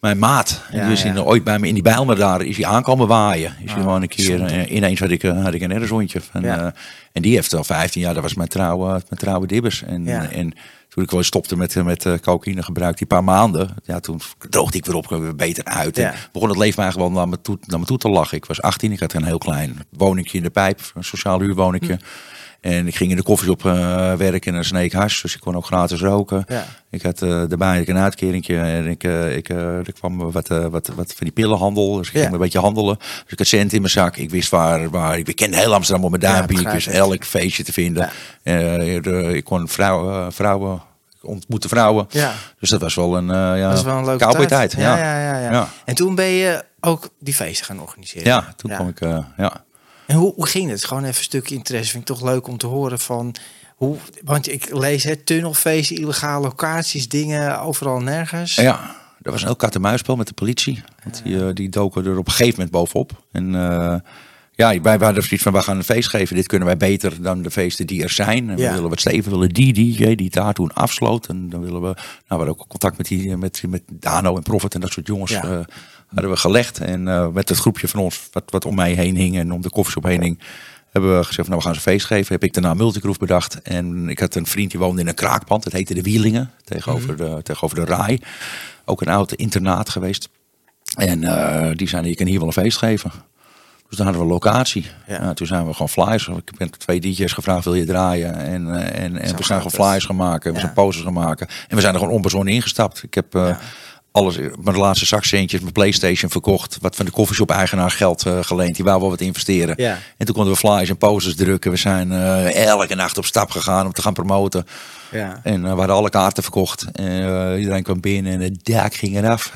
C: mijn maat. En
B: Ja,
C: die is
B: ja.
C: in, ooit bij me in die Bijlmer daar is hij aankomen waaien. Is hij
B: Oh,
C: gewoon een keer,
B: zonde.
C: ineens had ik, had ik een herdershondje. En,
B: Ja.
C: en die heeft al 15 jaar, dat was mijn trouwe, mijn trouwe dibbers. En toen ik wel stopte met, eh, met eh, cocaïne gebruik, die paar maanden, ja, toen droogde ik weer op, weer beter uit.
B: Ja.
C: En begon het leven eigenlijk wel naar me, toe, naar me toe te lachen. Ik was 18, ik had een heel klein woningje in de pijp, een sociaal huurwoningje.
B: Hm.
C: En ik ging in de koffieshop eh werken en sneek hash, dus ik kon ook gratis roken.
B: Ja.
C: Ik had eh daarbij ik een uitkeringje en ik, eh, ik, er kwam wat, wat, wat van die pillenhandel. Dus ik
B: Ja.
C: ging een beetje handelen. Dus ik had cent in mijn zak. Ik wist waar, waar ik kende heel Amsterdam op mijn duimpje. ik
B: begrijp
C: wist
B: ik.
C: elk feestje te vinden. De- ik kon vrouwen, vrouwen, ik ontmoette vrouwen.
B: Ja.
C: Dus dat was wel een, eh ja,
B: Dat is wel een leuke tijd. Ja, ja, ja, ja.
C: Ja.
B: En toen ben je ook die feesten gaan organiseren.
C: Ja, toen kwam ik, ja.
B: En hoe, hoe ging het? Gewoon even een stukje interesse. Vind ik toch leuk om te horen van hoe. Want ik lees het tunnelfeesten, illegale locaties, dingen overal en nergens.
C: Ja, dat was een heel kat-en-muisspel met de politie. Want die, eh, die doken er op een gegeven moment bovenop. En eh, ja, wij hadden zoiets van, we gaan een feest geven. Dit kunnen wij beter dan de feesten die er zijn. En
B: Ja.
C: we willen wat steven, willen die DJ die daar toen afsloot. En dan willen we, nou, we hadden ook contact met, die, met, met Dano en Profit en dat soort jongens.
B: Ja.
C: eh, hadden we gelegd. En eh, met het groepje van ons, wat, wat om mij heen hing en om de koffieshop heen hing. Hebben we gezegd, van, nou we gaan ze een feest geven. Heb ik daarna Multigroove bedacht. En ik had een vriend die woonde in een kraakpand. Het heette de Wielingen, tegenover, de, tegenover de Rai. Ook een oud internaat geweest. En eh, die zijn, je kan hier wel een feest geven. Dus dan hadden we locatie.
B: Ja.
C: Ja. toen zijn we gewoon flyers. Ik ben twee DJ's gevraagd, wil je draaien? En, eh, en, en we zijn gewoon flyers gemaakt. En we
B: Ja.
C: zijn posters gemaakt. En we zijn er gewoon onbezonnen ingestapt. Ik heb alles, mijn laatste zakcentjes, mijn Playstation verkocht. Wat van de koffieshop-eigenaar geld eh, geleend. Die wou wel wat investeren.
B: Ja.
C: En toen konden we flyers en posters drukken. We zijn eh, elke nacht op stap gegaan om te gaan promoten.
B: Ja.
C: En eh, we hadden alle kaarten verkocht. En, iedereen kwam binnen en het dak ging eraf.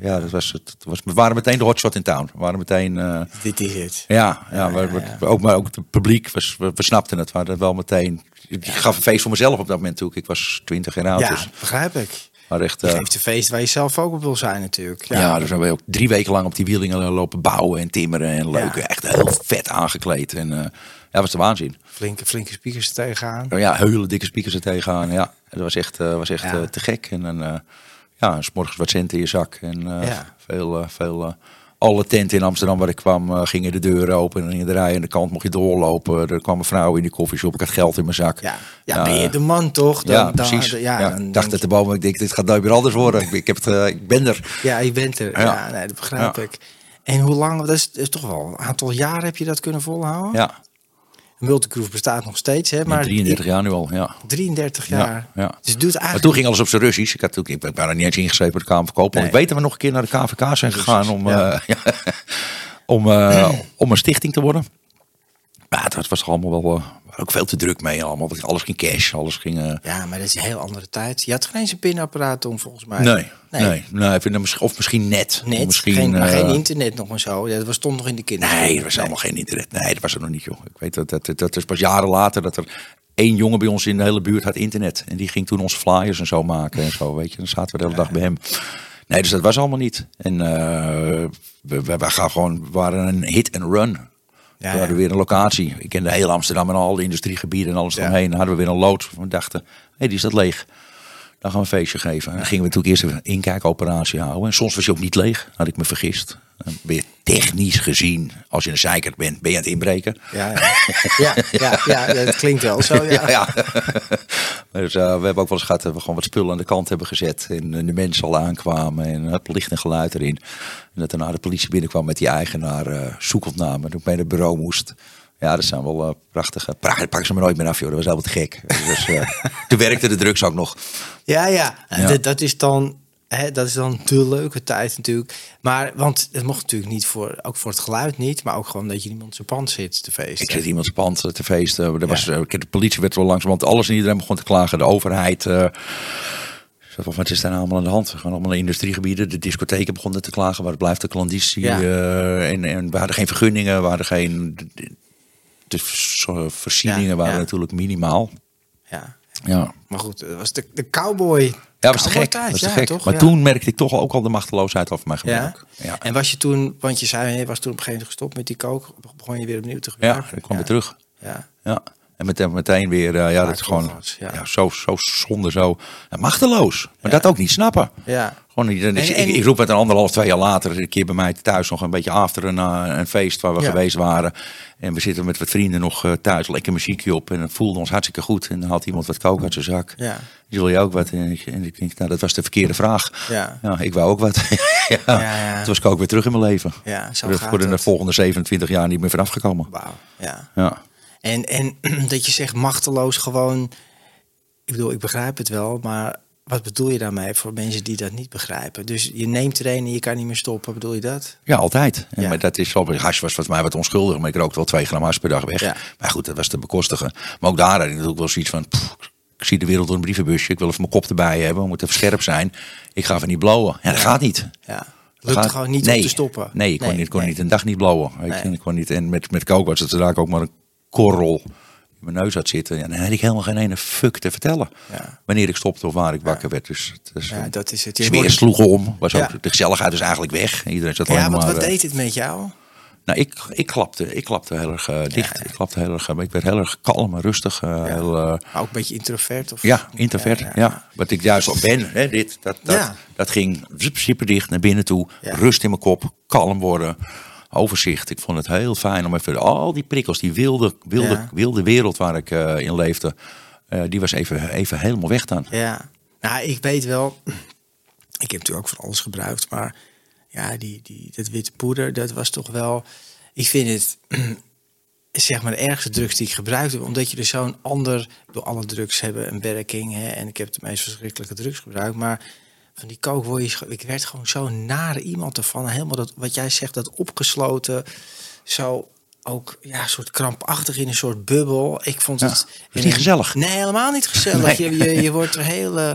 C: Ja, dat was het. was, we waren meteen de hotshot in town. We waren meteen...
B: Dit is het.
C: ja, ja, we-
B: ja,
C: we-
B: ja.
C: Ook, maar ook het publiek, we, we, we snapten het. We hadden wel meteen... Ik gaf een feest voor mezelf op dat moment toe. Ik was twintig jaar oud.
B: Ja,
C: Dus,
B: begrijp ik.
C: Maar echt,
B: Je
C: eh,
B: geeft een feest waar je zelf ook op wil zijn natuurlijk.
C: ja, dus hebben we ook drie weken lang op die wielingen lopen bouwen en timmeren. En leuk,
B: Ja.
C: echt heel vet aangekleed. En eh ja, was de waanzin.
B: Flinke, flinke speakers er tegenaan.
C: Ja, hele dikke speakers er tegenaan. Ja, dat was echt, eh, was echt
B: Ja.
C: te gek. En dan, ja, s morgens wat cent in je zak. En
B: Ja.
C: veel, veel alle tenten in Amsterdam waar ik kwam, eh, gingen de deuren open. En in de rij aan de kant mocht je doorlopen. Er kwam een vrouw in die koffieshop. Ik had geld in mijn zak.
B: Ja, ja ben je de man toch?
C: ja,
B: Dan- dan-
C: precies.
B: ja,
C: Ja, ik dacht het de bomen. Ik denk, dit gaat nooit meer anders worden. ik, heb het, eh, ik ben er.
B: Ja, je bent er. Ja,
C: Ja.
B: nee, dat begrijp
C: Ja.
B: ik. En hoe lang, dat is, dat is toch wel een aantal jaren heb je dat kunnen volhouden?
C: Ja,
B: Multigroove bestaat nog steeds, hè?
C: maar
B: Maar
C: 33 jaar nu al. Ja.
B: 33 jaar.
C: Ja, ja.
B: Dus het doet
C: Maar
B: eigenlijk...
C: toen ging alles op zijn Russisch. Ik, had toen, ik ben bijna niet eens ingeschreven bij de Kamer van Koophandel.
B: Nee.
C: Ik weet dat we nog een keer naar de KVK zijn gegaan om,
B: ja.
C: eh, ja, om, eh, om een stichting te worden. Maar het was allemaal wel ook veel te druk mee allemaal. Want alles ging cash, alles ging... eh,
B: Ja, maar dat is een heel andere tijd. Je had geen eens een pinapparaat toen, volgens mij.
C: nee, nee, nee. ik vind dat misschien- of misschien net.
B: Net,
C: misschien,
B: geen, maar
C: eh,
B: geen internet nog maar zo. Ja, dat was stond nog in de kinderen.
C: Nee, er was helemaal geen internet. Nee, dat was er nog niet, joh. Ik weet dat, dat, dat is pas jaren later dat er één jongen bij ons in de hele buurt had internet. En die ging toen onze flyers en zo maken en zo, weet je. Dan zaten we de hele dag bij hem. Nee, dus dat was allemaal niet. En eh, we, we, we gaan gewoon, we waren een hit and run.
B: Ja,
C: we hadden weer een locatie. Ik kende heel Amsterdam en al de industriegebieden en alles eromheen. Dan hadden we weer een loods. We dachten, hé, hey, die is dat leeg. Dan gaan we een feestje geven. En dan gingen we natuurlijk eerst een inkijkoperatie houden. En soms was je ook niet leeg, had ik me vergist. Dan ben je technisch gezien, als je een zeikert bent, ben je aan het inbreken.
B: Ja, ja. ja, ja, ja, ja, dat klinkt wel zo. Ja.
C: Ja, dus, eh, we hebben ook wel eens gehad dat we gewoon wat spullen aan de kant hebben gezet. En eh, de mensen al aankwamen en het licht en geluid erin. En dat daarna de politie binnenkwam met die eigenaar uh, zoekopname. Toen ik naar het bureau moest. Ja, dat zijn wel uh, prachtige... Pra pakken ze me nooit meer af, joh. Dat was helemaal te gek. Dus, uh, toen werkte de drugs ook nog.
B: Ja, ja.
C: Ja.
B: Dat, dat is dan... Hè, dat is dan de leuke tijd natuurlijk. Maar, want het mocht natuurlijk niet voor, ook voor het geluid niet, maar ook gewoon dat je niemand zijn pand zit te feesten.
C: Ik zit iemand zijn pand te feesten. Er was, ja. De politie werd wel langs, want alles en iedereen begon te klagen. De overheid. Uh, wat is daar nou allemaal aan de hand? Gewoon allemaal industriegebieden. De discotheken begonnen te klagen. Waar blijft de klanditie? Ja. Uh, en, en we hadden geen vergunningen. We hadden geen... De, voorzieningen ja, waren ja. natuurlijk minimaal.
B: Ja.
C: ja.
B: Maar goed, dat was de, de cowboy.
C: Ja, dat was te gek. Was te gek.
B: Toch?
C: Maar
B: ja.
C: toen merkte ik toch ook al de machteloosheid over mijn gebruik.
B: Ja? ja? En was je toen, want je zei, je was toen op een gegeven moment gestopt met die kook. Begon je weer opnieuw te gebruiken?
C: Ja, ik kwam weer terug.
B: Ja.
C: ja. En meteen, meteen weer, eh, ja, dat is gewoon
B: ja.
C: ja. zo, zo zonde, zo ja, machteloos. Maar dat ook niet snappen.
B: Ja.
C: Gewoon, niet-
B: En- en-
C: ik, ik roep het een anderhalf, twee jaar later, een keer bij mij thuis nog een beetje after een, eh, een feest waar we
B: Ja.
C: geweest waren. En we zitten met wat vrienden nog eh, thuis, lekker muziekje op. En het voelde ons hartstikke goed. En dan had iemand wat kook uit zijn zak.
B: Ja.
C: Die wil je ook wat? En ik, en ik denk, nou, dat was de verkeerde vraag.
B: Ja.
C: Ja, ik wou ook wat. ja.
B: ja.
C: Toen was ik ook weer terug in mijn leven.
B: Ja, zo gaat
C: de volgende 27 jaar niet meer vanaf gekomen.
B: Wauw. Ja.
C: Ja.
B: En, en dat je zegt machteloos gewoon. Ik bedoel, ik begrijp het wel, maar wat bedoel je daarmee voor mensen die dat niet begrijpen? Dus je neemt er een en je kan niet meer stoppen, bedoel je dat?
C: Ja, altijd. En
B: Ja.
C: Maar dat is wel, hash was voor mij wat onschuldig, maar ik rookte wel twee gram hash per dag weg.
B: Ja.
C: Maar goed, dat was te bekostigen. Maar ook daar had ik natuurlijk wel zoiets van, pff, ik zie de wereld door een brievenbusje, ik wil even mijn kop erbij hebben, we moeten even scherp zijn. Ik ga even niet blowen. Ja, dat gaat niet.
B: Ja. Lukt
C: gaat-
B: gewoon niet
C: nee.
B: om te stoppen.
C: Nee, ik kon,
B: Nee,
C: niet, kon
B: nee.
C: niet een dag niet blowen. Ik, kon niet, en met, met kook was het daar ook maar een korrel in mijn neus had zitten. Ja, dan had ik helemaal geen ene fuck te vertellen.
B: Ja.
C: Wanneer ik stopte of waar ik wakker werd. Dus het is,
B: Ja, dat is het. Je wordt-
C: sloeg om. Was ook,
B: Ja.
C: De gezelligheid is eigenlijk weg. Iedereen zat
B: Ja, want
C: maar...
B: wat
C: eh,
B: deed het met jou?
C: nou, ik, ik, klapte, ik klapte heel erg eh, dicht. Ik klapte heel erg, eh, ik werd heel erg kalm en rustig. heel,
B: ook een beetje introvert? Of?
C: ja, introvert. Ja. Wat ik juist al ben, hè, dit, dat, dat, dat ging super dicht naar binnen toe. Rust in mijn kop, kalm worden, overzicht. Ik vond het heel fijn om even al die prikkels, die wilde, wilde,
B: Ja.
C: wilde wereld waar ik eh, in leefde, eh, die was even, even helemaal weg dan.
B: Ja, nou, ik weet wel. Ik heb natuurlijk ook van alles gebruikt, maar ja, die, die, dat witte poeder, dat was toch wel. Ik vind het zeg maar de ergste drugs die ik gebruikte, omdat je er zo'n ander. Bedoel, alle drugs hebben een werking, hè, en ik heb de meest verschrikkelijke drugs gebruikt, maar van die kook word je, scho- ik werd gewoon zo naar iemand ervan, helemaal dat wat jij zegt, dat opgesloten, zo ook ja, soort krampachtig in een soort bubbel. Ik vond
C: Ja,
B: het
C: is niet gezellig.
B: Nee, helemaal niet gezellig.
C: Nee.
B: Je, je, je wordt er heel eh,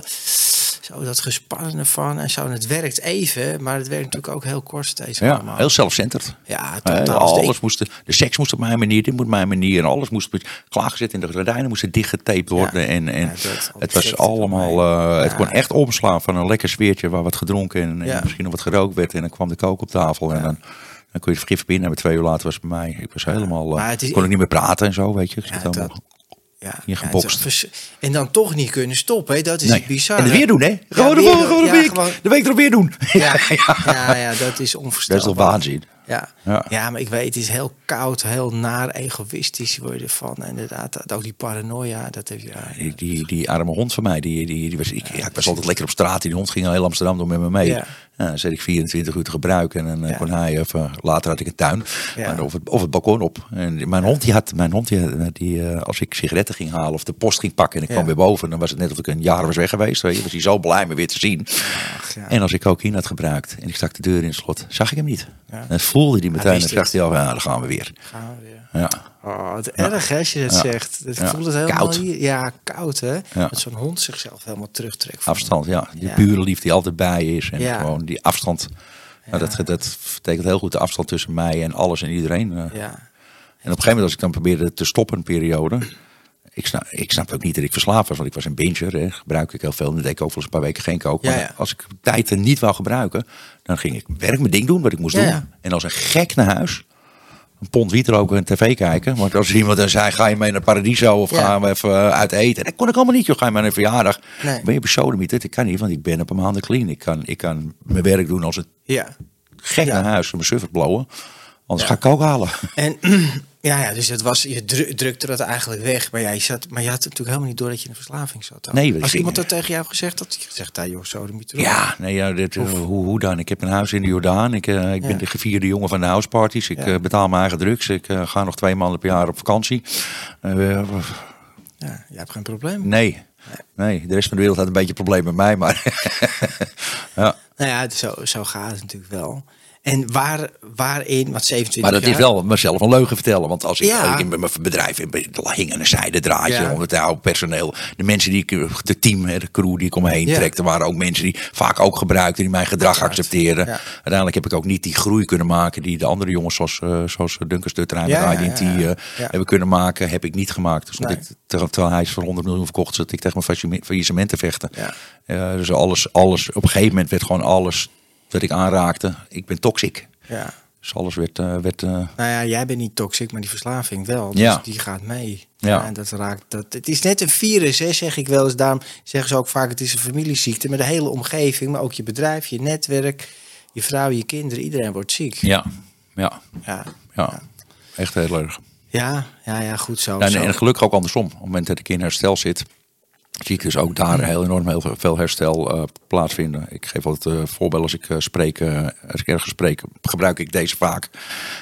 B: zo dat gespannen van en zo. En het werkt even, maar het werkt natuurlijk ook heel kort steeds
C: Ja,
B: allemaal.
C: heel zelfcentered.
B: ja, totaal.
C: alles
B: Ik-
C: moest, de seks moest op mijn manier, dit moet op mijn manier. En alles moest klaargezet in de gordijnen, moesten dichtgetaped worden. En, en
B: Ja, dat
C: het was allemaal, eh, het
B: Ja.
C: kon echt omslaan van een lekker sfeertje waar wat gedronken en, misschien nog wat gerookt werd. En dan kwam de kook op tafel en dan, dan kon je het vergif binnen. En twee uur later was het bij mij. Ik was helemaal, eh,
B: is-
C: kon ik niet meer praten en zo, weet je. Ik
B: Ja, dat- ja, en dan toch niet kunnen stoppen, hè? dat is
C: Nee.
B: bizar.
C: En het weer doen, hè? Gewoon
B: Ja,
C: week. De week erop weer doen.
B: Ja, ja, ja, dat is
C: Dat is toch waanzin?
B: Ja.
C: Ja.
B: Ja. maar ik weet, het is heel koud, heel naar, egoïstisch word je ervan. En inderdaad, ook die paranoia, dat heb je... ja,
C: Die, die, die arme hond van mij, die, die, die was, ik, ja, ik was altijd lekker op straat. Die hond ging al heel Amsterdam door met me mee.
B: Ja.
C: Dan zet ik 24 uur te gebruiken. En dan
B: Ja.
C: kon hij, of, eh, later had ik een tuin. Maar of, het, of het balkon op. En mijn hond, die had, mijn hond die, had- die, eh, als ik sigaretten ging halen of de post ging pakken en ik kwam weer boven, dan was het net of ik een jaar was weg geweest. Weet je. Was hij zo blij me weer te zien.
B: Ach, ja.
C: En als ik cocaïne had gebruikt en ik stak de deur in het slot, zag ik hem niet.
B: Ja.
C: En voelde hij meteen en hij al, ja, dan gaan we weer.
B: Gaan we weer.
C: Ja.
B: Oh, het erg hè, als je dat zegt.
C: Ja.
B: voelt het helemaal
C: Koud.
B: hier. Ja, koud hè. Dat zo'n hond zichzelf helemaal terugtrekt. van-
C: Afstand, ja. Die
B: Ja.
C: burenliefde die altijd bij is. En
B: Ja.
C: gewoon die afstand. Nou, dat, dat betekent heel goed de afstand tussen mij en alles en iedereen. eh.
B: Ja.
C: En op een gegeven moment als ik dan probeerde te stoppen een periode. Ik snap, ik snap ook niet dat ik verslaafd was, want ik was een binger. Hè. Gebruik ik heel veel. Dan deed ik ook wel eens een paar weken geen kook.
B: Ja,
C: Maar
B: ja.
C: als ik tijd er niet wou gebruiken, dan ging ik werk mijn ding doen, wat ik moest
B: Ja,
C: doen. En als een gek naar huis. Een pond wiet roken en tv kijken. Want als iemand dan zei, ga je mee naar Paradiso of gaan we even eh, uit eten. Dat kon ik allemaal niet, joh. Ga je maar naar een verjaardag.
B: Nee.
C: Ben je besodemieterd? Ik kan niet, want ik ben op een maanden clean. Ik kan, ik kan mijn werk doen als een
B: Ja.
C: gek naar huis en mijn suffert blowen. Anders
B: Ja.
C: ga ik ook halen.
B: En ja, ja, dus het was, je dru- drukte dat eigenlijk weg. Maar, ja, je zat, maar je had natuurlijk helemaal niet door dat je in een verslaving zat.
C: Nee,
B: Als iemand dat tegen jou gezegd had, je gezegd, ah, joh, zo de erop.
C: Ja, nee, ja dit, eh, hoe, hoe dan? Ik heb een huis in de Jordaan. Ik, eh, ik
B: Ja.
C: ben de gevierde jongen van de houseparties. Ik eh, betaal mijn eigen drugs. Ik ga nog twee maanden per jaar op vakantie.
B: Ja, je hebt geen probleem.
C: nee. nee, de rest van de wereld had een beetje een probleem met mij. Maar ja.
B: Nou ja, zo, zo gaat het natuurlijk wel. En waar, waarin, wat 27
C: Maar dat is wel mezelf een leugen vertellen. Want als ik
B: Ja.
C: in mijn bedrijf in- er hing een zijdendraadje
B: Ja.
C: onder het oude personeel. De mensen die ik, de team, de crew die ik omheen
B: Ja.
C: trekte, waren ook mensen die vaak ook gebruikten, die mijn gedrag accepteerden.
B: Ja.
C: Uiteindelijk heb ik ook niet die groei kunnen maken die de andere jongens, zoals, eh zoals Duncan Stutterheim
B: Ja,
C: met
B: ja,
C: IDT, eh, hebben kunnen maken. Heb ik niet gemaakt. Dus
B: Nee.
C: ik, ter- terwijl hij is voor 100 miljoen verkocht, zat ik tegen mijn faillissement- faillissement te vechten. Eh, dus alles, alles, op een gegeven moment werd gewoon alles wat ik aanraakte. Ik ben toxic.
B: Ja.
C: Dus alles werd... eh, werd eh,
B: Nou ja, jij bent niet toxic, maar die verslaving wel. Dus
C: Ja.
B: die gaat mee.
C: Ja.
B: en dat raakt. Dat, het is net een virus, hè, zeg ik wel eens. Daarom zeggen ze ook vaak: het is een familieziekte. Maar de hele omgeving, maar ook je bedrijf, je netwerk, je vrouw, je kinderen, iedereen wordt ziek.
C: ja, ja,
B: Ja,
C: ja. Echt heel erg.
B: ja, ja, ja goed zo.
C: En,
B: zo.
C: en gelukkig ook andersom. Op het moment dat ik in herstel zit, zie ik dus ook daar heel enorm heel veel herstel eh, plaatsvinden. Ik geef altijd uh, voorbeeld als ik uh, spreek, als ik ergens spreek, gebruik ik deze vaak.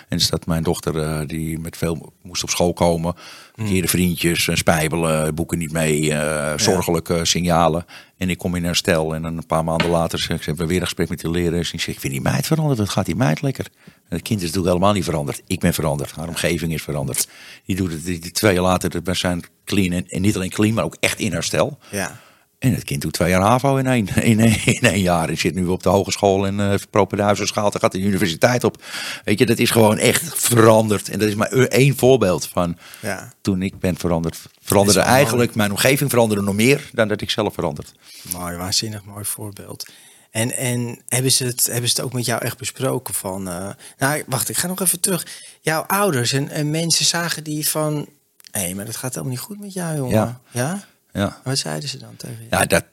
C: En is dat mijn dochter die met veel moest op school komen, verkeerde vriendjes, spijbelen, boeken niet mee, uh, zorgelijke signalen. En ik kom in herstel en een paar maanden later zeg ik, hebben we weer een gesprek met de lerares. En ik zeg, ik vind die meid veranderd, wat gaat die meid lekker? En het kind is natuurlijk helemaal niet veranderd. Ik ben veranderd, haar omgeving is veranderd. Die doet het die, die twee jaar later, we zijn clean en, en niet alleen clean, maar ook echt in herstel.
B: Ja.
C: En het kind doet twee jaar HAVO in één, in één, in één jaar. Ik zit nu op de hogeschool en uh, Propenhuizen schaalt. Dan gaat de universiteit op. Weet je, dat is gewoon echt veranderd. En dat is maar één voorbeeld van
B: Ja.
C: toen ik ben veranderd. Veranderde eigenlijk, mijn omgeving veranderde nog meer dan dat ik zelf veranderd.
B: Mooi, waanzinnig mooi voorbeeld. En, en hebben, ze het, hebben ze het ook met jou echt besproken van... eh, nou, wacht, ik ga nog even terug. Jouw ouders en, en mensen zagen die van... Hé, hey, maar dat gaat helemaal niet goed met jou, jongen.
C: Ja.
B: ja?
C: Ja,
B: Wat zeiden ze dan tegen je?
C: ja dat,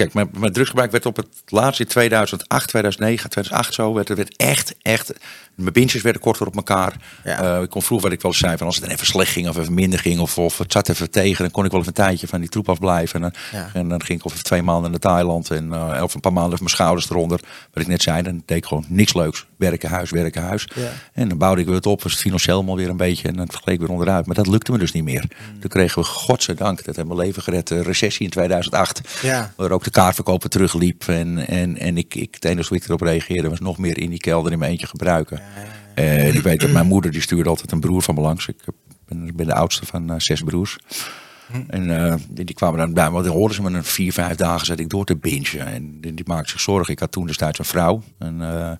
C: kijk, mijn, mijn drugsgebruik werd op het laatst in 2008, 2009, 2008 zo. Werd, werd echt, echt. Mijn bintjes werden korter op elkaar.
B: Ja.
C: Uh, ik kon vroeger wat ik wel eens zei van als het dan even slecht ging of even minder ging of, of het zat even tegen, dan kon ik wel even een tijdje van die troep afblijven. En
B: Ja.
C: en dan ging ik of even twee maanden naar Thailand en uh, of een paar maanden even mijn schouders eronder. Wat ik net zei, dan deed ik gewoon niks leuks. Werken, huis, werken, huis.
B: Ja.
C: En dan bouwde ik weer het op, was het financieel maar weer een beetje en dan gleed ik weer onderuit. Maar dat lukte me dus niet meer.
B: Mm.
C: Toen kregen we, godzijdank, dat heeft mijn leven gered, de recessie in 2008.
B: Ja.
C: Waar ook de kaartverkoper terugliep. En, en, en ik, ik, het enige hoe ik erop reageerde was nog meer in die kelder in mijn eentje gebruiken. En ik weet dat mijn moeder die stuurde altijd een broer van me langs. Ik ben, ben de oudste van uh, zes broers. En uh, die, die, kwamen dan bij me, want dan hoorden ze me een vier, vijf dagen zat ik door te bingen. En die, die maakte zich zorgen. Ik had toen destijds een vrouw. En uh,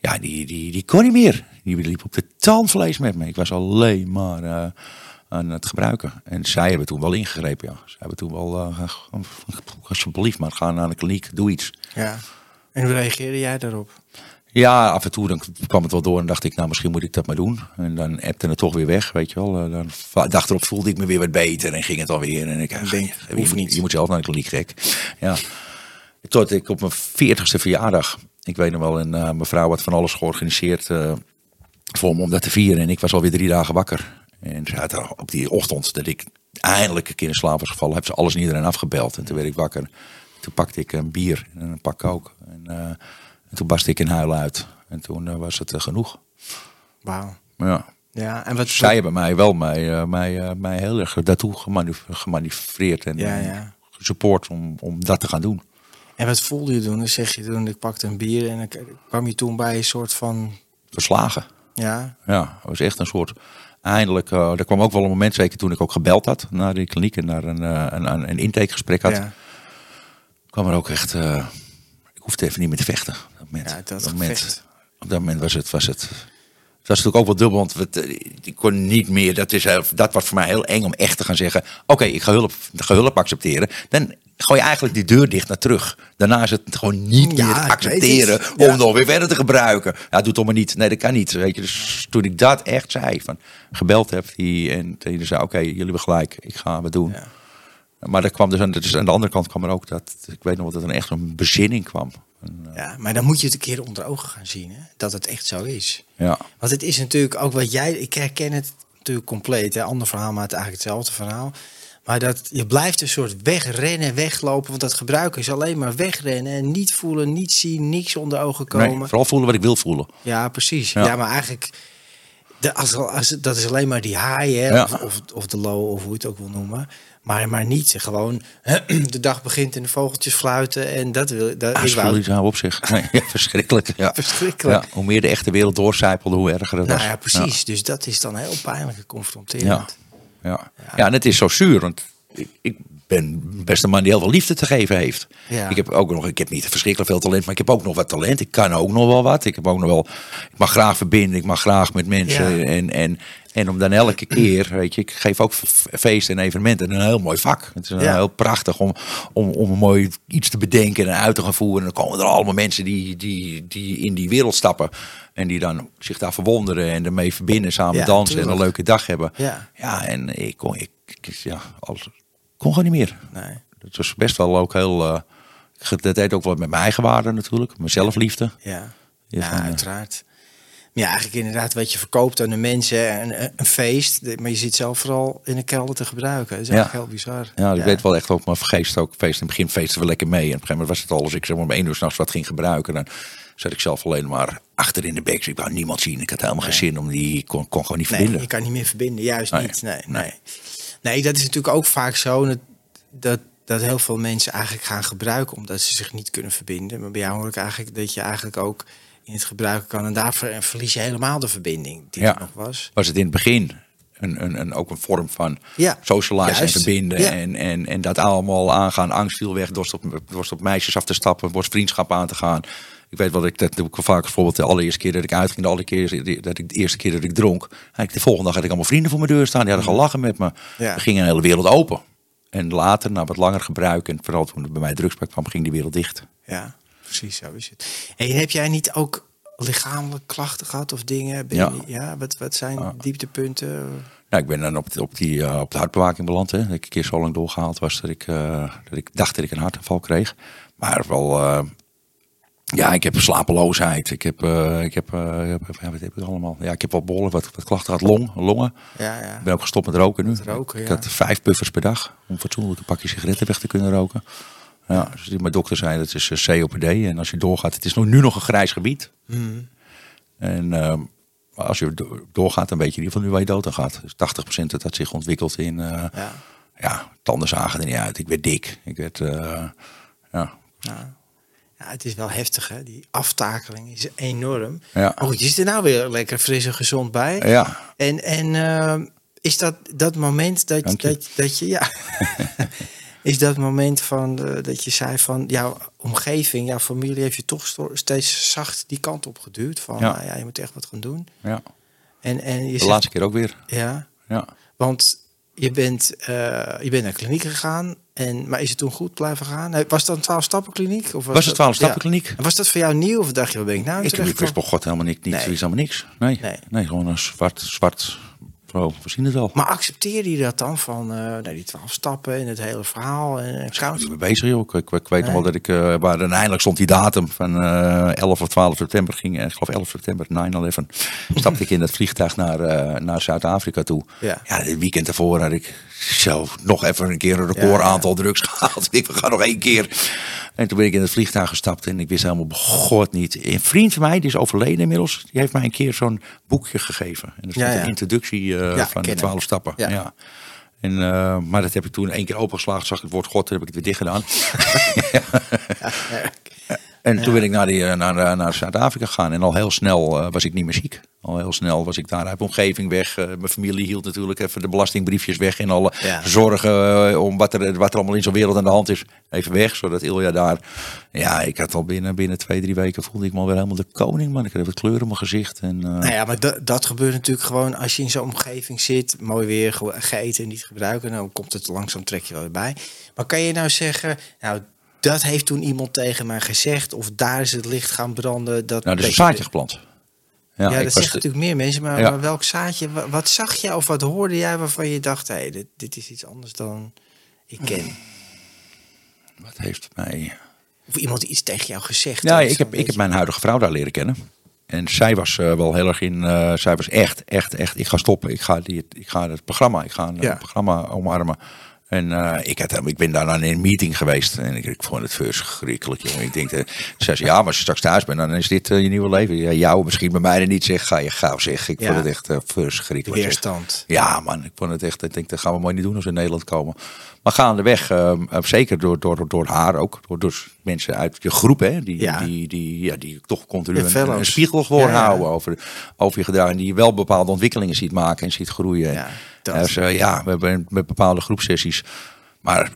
C: ja, die, die, die kon niet meer. Die liep op de tandvlees met me. Ik was alleen maar uh, aan het gebruiken. En zij hebben toen wel ingegrepen, ja. Zij hebben toen wel, uh, alsjeblieft maar, ga naar de kliniek, doe iets.
B: Ja. En hoe reageerde jij daarop?
C: Ja, af en toe dan kwam het wel door en dacht ik, nou misschien moet ik dat maar doen. En dan appte het toch weer weg, weet je wel. Dan dag erop voelde ik me weer wat beter en ging het alweer. En ik
B: denk,
C: je, je,
B: hoeft
C: moet,
B: niet.
C: je moet zelf naar de kliniek, gek. Ja. Tot ik op mijn veertigste verjaardag, ik weet nog wel, en uh, mijn vrouw had van alles georganiseerd uh, voor me om dat te vieren. En ik was alweer drie dagen wakker. En op die ochtend dat ik eindelijk een keer in slaap was gevallen, heb ze alles en iedereen afgebeld. En toen werd ik wakker. Toen pakte ik een bier en een pak kook. En, uh, en toen barstte ik in huilen uit. En toen uh, was het uh, genoeg.
B: Wauw.
C: Ja.
B: Ja, en wat...
C: Zij hebben mij wel mij, mij, mij heel erg daartoe gemanoeuvreerd en
B: ja, ja.
C: gesupport om, om dat te gaan doen.
B: En wat voelde je toen? Dan zeg je toen, ik pakte een bier en ik kwam je toen bij een soort van...
C: Verslagen.
B: Ja.
C: Ja, het was echt een soort... Eindelijk, er kwam ook wel een moment, zeker toen ik ook gebeld had naar die kliniek en naar een, een, een, een intakegesprek had.
B: Ja.
C: kwam er ook echt ik hoefde even niet meer te vechten. Op dat moment,
B: ja, dat
C: op, moment, op dat moment was het, was het. Het was natuurlijk ook wel dubbel, want het, ik kon niet meer. Dat, is, dat was voor mij heel eng om echt te gaan zeggen: Oké, okay, ik ga hulp, ga hulp accepteren. Dan gooi je eigenlijk die deur dicht naar terug. Daarna is het gewoon niet
B: ja,
C: meer accepteren om ja. nog weer verder te gebruiken. Ja, doe toch maar niet. Nee, dat kan niet. Weet je. Dus toen ik dat echt zei, van gebeld heb, die, en die zei: Oké, okay, jullie hebben gelijk, ik ga wat doen. Ja. Maar er kwam dus aan, dus aan de andere kant kwam er ook dat, ik weet nog dat er een echt een bezinning kwam. En,
B: uh, ja, maar dan moet je het een keer onder ogen gaan zien, hè? dat het echt zo is.
C: Ja.
B: Want het is natuurlijk ook wat jij, ik herken het natuurlijk compleet, hè? ander verhaal, maar het is eigenlijk hetzelfde verhaal. Maar dat je blijft een soort wegrennen, weglopen, want dat gebruiken is alleen maar wegrennen en niet voelen, niet zien, niks onder ogen komen.
C: Nee, vooral voelen wat ik wil voelen.
B: Ja, precies. Ja, ja maar eigenlijk, de, als, als, dat is alleen maar die high, hè?
C: Ja.
B: Of, of de low, of hoe je het ook wil noemen. Maar, maar niet gewoon de dag begint en de vogeltjes fluiten en dat wil dat
C: ah, ik wou op zich. Nee, ja, verschrikkelijk. Ja.
B: verschrikkelijk.
C: Ja, hoe meer de echte wereld doorcijpelde, hoe erger het
B: nou,
C: was.
B: Ja, precies. Ja. Dus dat is dan heel pijnlijk geconfronterend.
C: Ja. Ja. Ja. ja, en het is zo zuur, want ik, ik ben best een man die heel veel liefde te geven heeft.
B: Ja.
C: Ik heb ook nog, ik heb niet verschrikkelijk veel talent, maar ik heb ook nog wat talent. Ik kan ook nog wel wat. Ik heb ook nog wel, ik mag graag verbinden, ik mag graag met mensen.
B: Ja.
C: En, en, en om dan elke keer, weet je, ik geef ook feesten en evenementen een heel mooi vak. Het is een
B: Ja.
C: heel prachtig om, om, om een mooi iets te bedenken en uit te gaan voeren. En dan komen er allemaal mensen die, die, die in die wereld stappen. En die dan zich daar verwonderen en ermee verbinden, samen dansen en een leuke dag hebben.
B: Ja.
C: En ik kon, ik, ik- ja, alles, kon gewoon niet meer.
B: Nee.
C: Het was best wel ook heel. eh, ge- dat deed ook wat met mijn eigen waarde natuurlijk, mijn zelfliefde.
B: Ja,
C: Ja,
B: ja
C: van, eh,
B: uiteraard. Maar ja, eigenlijk inderdaad wat je verkoopt aan de mensen, een, een feest. Maar je zit zelf vooral in een kelder te gebruiken. Dat is
C: Ja.
B: eigenlijk heel bizar.
C: Ja, ik weet wel echt ook mijn geest ook feest. In het begin feesten we lekker mee. En op een gegeven moment was het al als ik zeg maar om één uur s'nachts wat ging gebruiken. Dan zat ik zelf alleen maar achter in de bek. Ik wou niemand zien. Ik had helemaal geen zin om die. Kon, kon gewoon niet
B: Nee,
C: verbinden.
B: je kan niet meer verbinden, juist
C: Nee,
B: niet. Nee,
C: nee.
B: Nee. dat is natuurlijk ook vaak zo. Dat, dat, dat heel veel mensen eigenlijk gaan gebruiken omdat ze zich niet kunnen verbinden. Maar bij jou hoor ik eigenlijk dat je eigenlijk ook in het gebruiken kan. En daar ver- verlies je helemaal de verbinding die
C: Ja.
B: er nog was.
C: Was het in het begin een, een, een, ook een vorm van
B: Ja,
C: en verbinden.
B: Ja.
C: En, en, en dat allemaal aangaan. Angst viel weg. Dorst op, dorst op meisjes af te stappen. Borst vriendschap aan te gaan. Ik weet wel, dat ik dat doe ik vaak bijvoorbeeld de allereerste keer dat ik uitging, de, keer, dat ik, de eerste keer dat ik dronk. De volgende dag had ik allemaal vrienden voor mijn deur staan. Die hadden gelachen met me.
B: Ja.
C: Er ging een hele wereld open. En later, na wat langer gebruik, en vooral toen het bij mij drugspak kwam, ging die wereld dicht.
B: Ja, precies zo is het. En heb jij niet ook lichamelijke klachten gehad of dingen?
C: Ja.
B: ja wat, wat zijn dieptepunten?
C: Nou, ik ben dan op, de- op, die, eh, op de hartbewaking beland. Hè. Dat ik een keer zo lang doorgehaald was dat ik, eh, dat ik dacht dat ik een hartaanval kreeg. Maar wel, eh, ja, ik heb slapeloosheid. Ik heb, eh, ik heb, ik heb- ja, wat heb ik allemaal? Ja, ik heb wel behoorlijk wat, wat klachten gehad. Long, longen.
B: Ja, ja.
C: Ik ben ook gestopt met roken nu.
B: roken,
C: ik had vijf puffers per dag om fatsoenlijk een pakje sigaretten weg te kunnen roken. Ja, dus mijn dokter zei dat is eh, COPD. En als je doorgaat, het is nog, nu nog een grijs gebied.
B: Mhm.
C: En ehm, als je do- doorgaat, dan weet je in ieder geval nu waar je dood aan gaat. Dus 80% dat dat zich ontwikkelt in,
B: Ja.
C: ja, tanden zagen er niet uit. Ik werd dik. Ik werd, ja.
B: Ja. het is wel heftig hè. Die aftakeling is enorm.
C: Ja.
B: Goed, je zit er nou weer lekker fris en gezond bij.
C: Ja,
B: En, en ehm, is dat dat moment dat,
C: je.
B: dat, dat je, ja, is dat moment van eh, dat je zei van jouw omgeving, jouw familie heeft je toch steeds zacht die kant op geduwd van
C: Ja.
B: nou ja, je moet echt wat gaan doen.
C: ja.
B: En, en je
C: De
B: zegt,
C: laatste keer ook weer.
B: ja,
C: Ja.
B: want je bent, eh, je bent naar kliniek gegaan, en, maar is het toen goed blijven gaan? Was dat een 12 stappen kliniek? Of
C: Was het
B: dat-
C: 12 stappenkliniek?
B: Ja. En was dat voor jou nieuw of dacht je, wat ben ik nou
C: Ik,
B: terecht
C: ik wist bij God helemaal niet, niet
B: Nee.
C: helemaal niks. Nee.
B: Nee.
C: nee. gewoon een zwart, zwart. We zien het wel.
B: Maar accepteerde je dat dan van eh, nou, die 12 stappen en het hele verhaal en
C: Ik
B: account?
C: ben bezig, joh. Ik, ik, ik weet nog wel dat ik, eh waar dan eindelijk stond die datum van eh 11 of 12 september ging, eh, ik geloof 11 september, 9-11, stapte ik in dat vliegtuig naar, eh, naar Zuid-Afrika toe.
B: Ja.
C: ja, het weekend ervoor had ik zo nog even een keer een record
B: Ja, ja.
C: aantal drugs gehaald. Ik gaan nog één keer. En toen ben ik in het vliegtuig gestapt en ik wist helemaal god niet. Een vriend van mij, die is overleden inmiddels, die heeft mij een keer zo'n boekje gegeven. En dat is
B: Ja,
C: een
B: ja.
C: introductie eh,
B: Ja,
C: van de. 12 stappen.
B: Ja.
C: Ja. En, eh, maar dat heb ik toen één keer opengeslagen, zag ik het woord God, heb ik het weer dicht gedaan. En toen ben ik naar, die, eh, naar, eh, naar Zuid-Afrika gegaan en al heel snel eh, was ik niet meer ziek. Al heel snel was ik daar uit omgeving weg. Mijn familie hield natuurlijk even de belastingbriefjes weg en alle
B: Ja.
C: zorgen om wat er, wat er allemaal in zo'n wereld aan de hand is, even weg. Zodat Ilja daar, ja, ik had al binnen, binnen twee, drie weken voelde ik me alweer helemaal de koning, man. Ik had wat kleur in mijn gezicht. En,
B: Nou ja, maar dat, dat gebeurt natuurlijk gewoon als je in zo'n omgeving zit. Mooi weer, gegeten en niet gebruiken. Dan komt het langzaam trek je wel weer bij. Maar kan je nou zeggen, nou dat heeft toen iemand tegen mij gezegd. Of daar is het licht gaan branden. Dat,
C: nou, er is een
B: je-
C: zaadje geplant.
B: Ja, dat
C: de-
B: natuurlijk meer mensen. Maar,
C: Ja.
B: maar welk zaadje, wa- wat, zag je of wat hoorde jij waarvan je dacht... hé, dit, dit is iets anders dan ik ken.
C: Wat heeft mij...
B: Of iemand iets tegen jou gezegd.
C: Ja, ik heb, ik heb mijn huidige vrouw daar leren kennen. En zij was eh, wel heel erg in. eh, zij was echt, echt, echt. Ik ga stoppen. Ik ga, die, ik ga het programma. Ik ga een
B: Ja.
C: eh, programma omarmen. En eh, ik, had, ik ben daar aan een meeting geweest. En ik, ik vond het verschrikkelijk. Jongen. Ik denk, eh, ze zei, ja, maar als je straks thuis bent, dan is dit eh, je nieuwe leven. Ja, jou misschien bij mij er niet zeg. Ga je gauw zeg. Ik
B: Ja.
C: vond het echt verschrikkelijk. zeg.
B: Weerstand.
C: Ja, man, ik vond het echt. Ik denk, dat gaan we mooi niet doen als we in Nederland komen. Maar gaandeweg, ehm, eh, zeker door, door, door haar ook, door, door mensen uit je groep, hè, die,
B: Ja.
C: die, die, ja, die toch continu een, spiegel voor
B: Ja, ja.
C: houden over, over je gedrag. En die je wel bepaalde ontwikkelingen ziet maken en ziet groeien.
B: Ja, dat.
C: Dus, eh, ja, we hebben met bepaalde groepsessies. Maar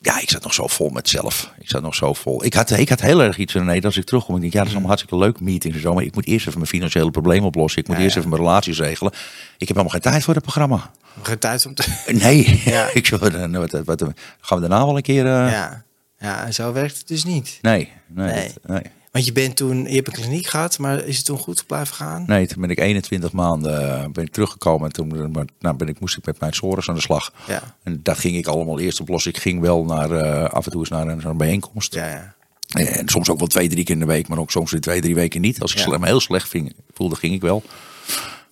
C: ja, ik zat nog zo vol met zelf. Ik zat nog zo vol. Ik had, ik had heel erg iets van, nee, als ik terugkom, ik denk, ja, dat is allemaal hartstikke leuk, meetings en zo, maar ik moet eerst even mijn financiële problemen oplossen. Ik moet
B: Ja,
C: eerst
B: ja.
C: even mijn relaties regelen. Ik heb helemaal geen tijd voor het programma.
B: Geen tijd om te...
C: Nee,
B: Ja.
C: ik zo, wat, wat, wat, gaan we daarna wel een keer... eh,
B: Ja. Ja, en zo werkt het dus niet.
C: Nee, nee,
B: Nee.
C: dat- nee.
B: Want je bent toen, je hebt een kliniek gehad, maar is het toen goed blijven gaan?
C: Nee, toen ben ik 21 maanden eh, ben ik teruggekomen. En toen nou, ben ik, moest ik met mijn zorgers aan de slag.
B: Ja.
C: En dat ging ik allemaal eerst oplossen. Ik ging wel naar, eh, af en toe eens naar een, bijeenkomst.
B: Ja, ja.
C: En soms ook wel twee, drie keer in de week, maar ook soms weer twee, drie weken niet. Als ik
B: Ja.
C: me heel slecht ving, voelde, ging ik wel.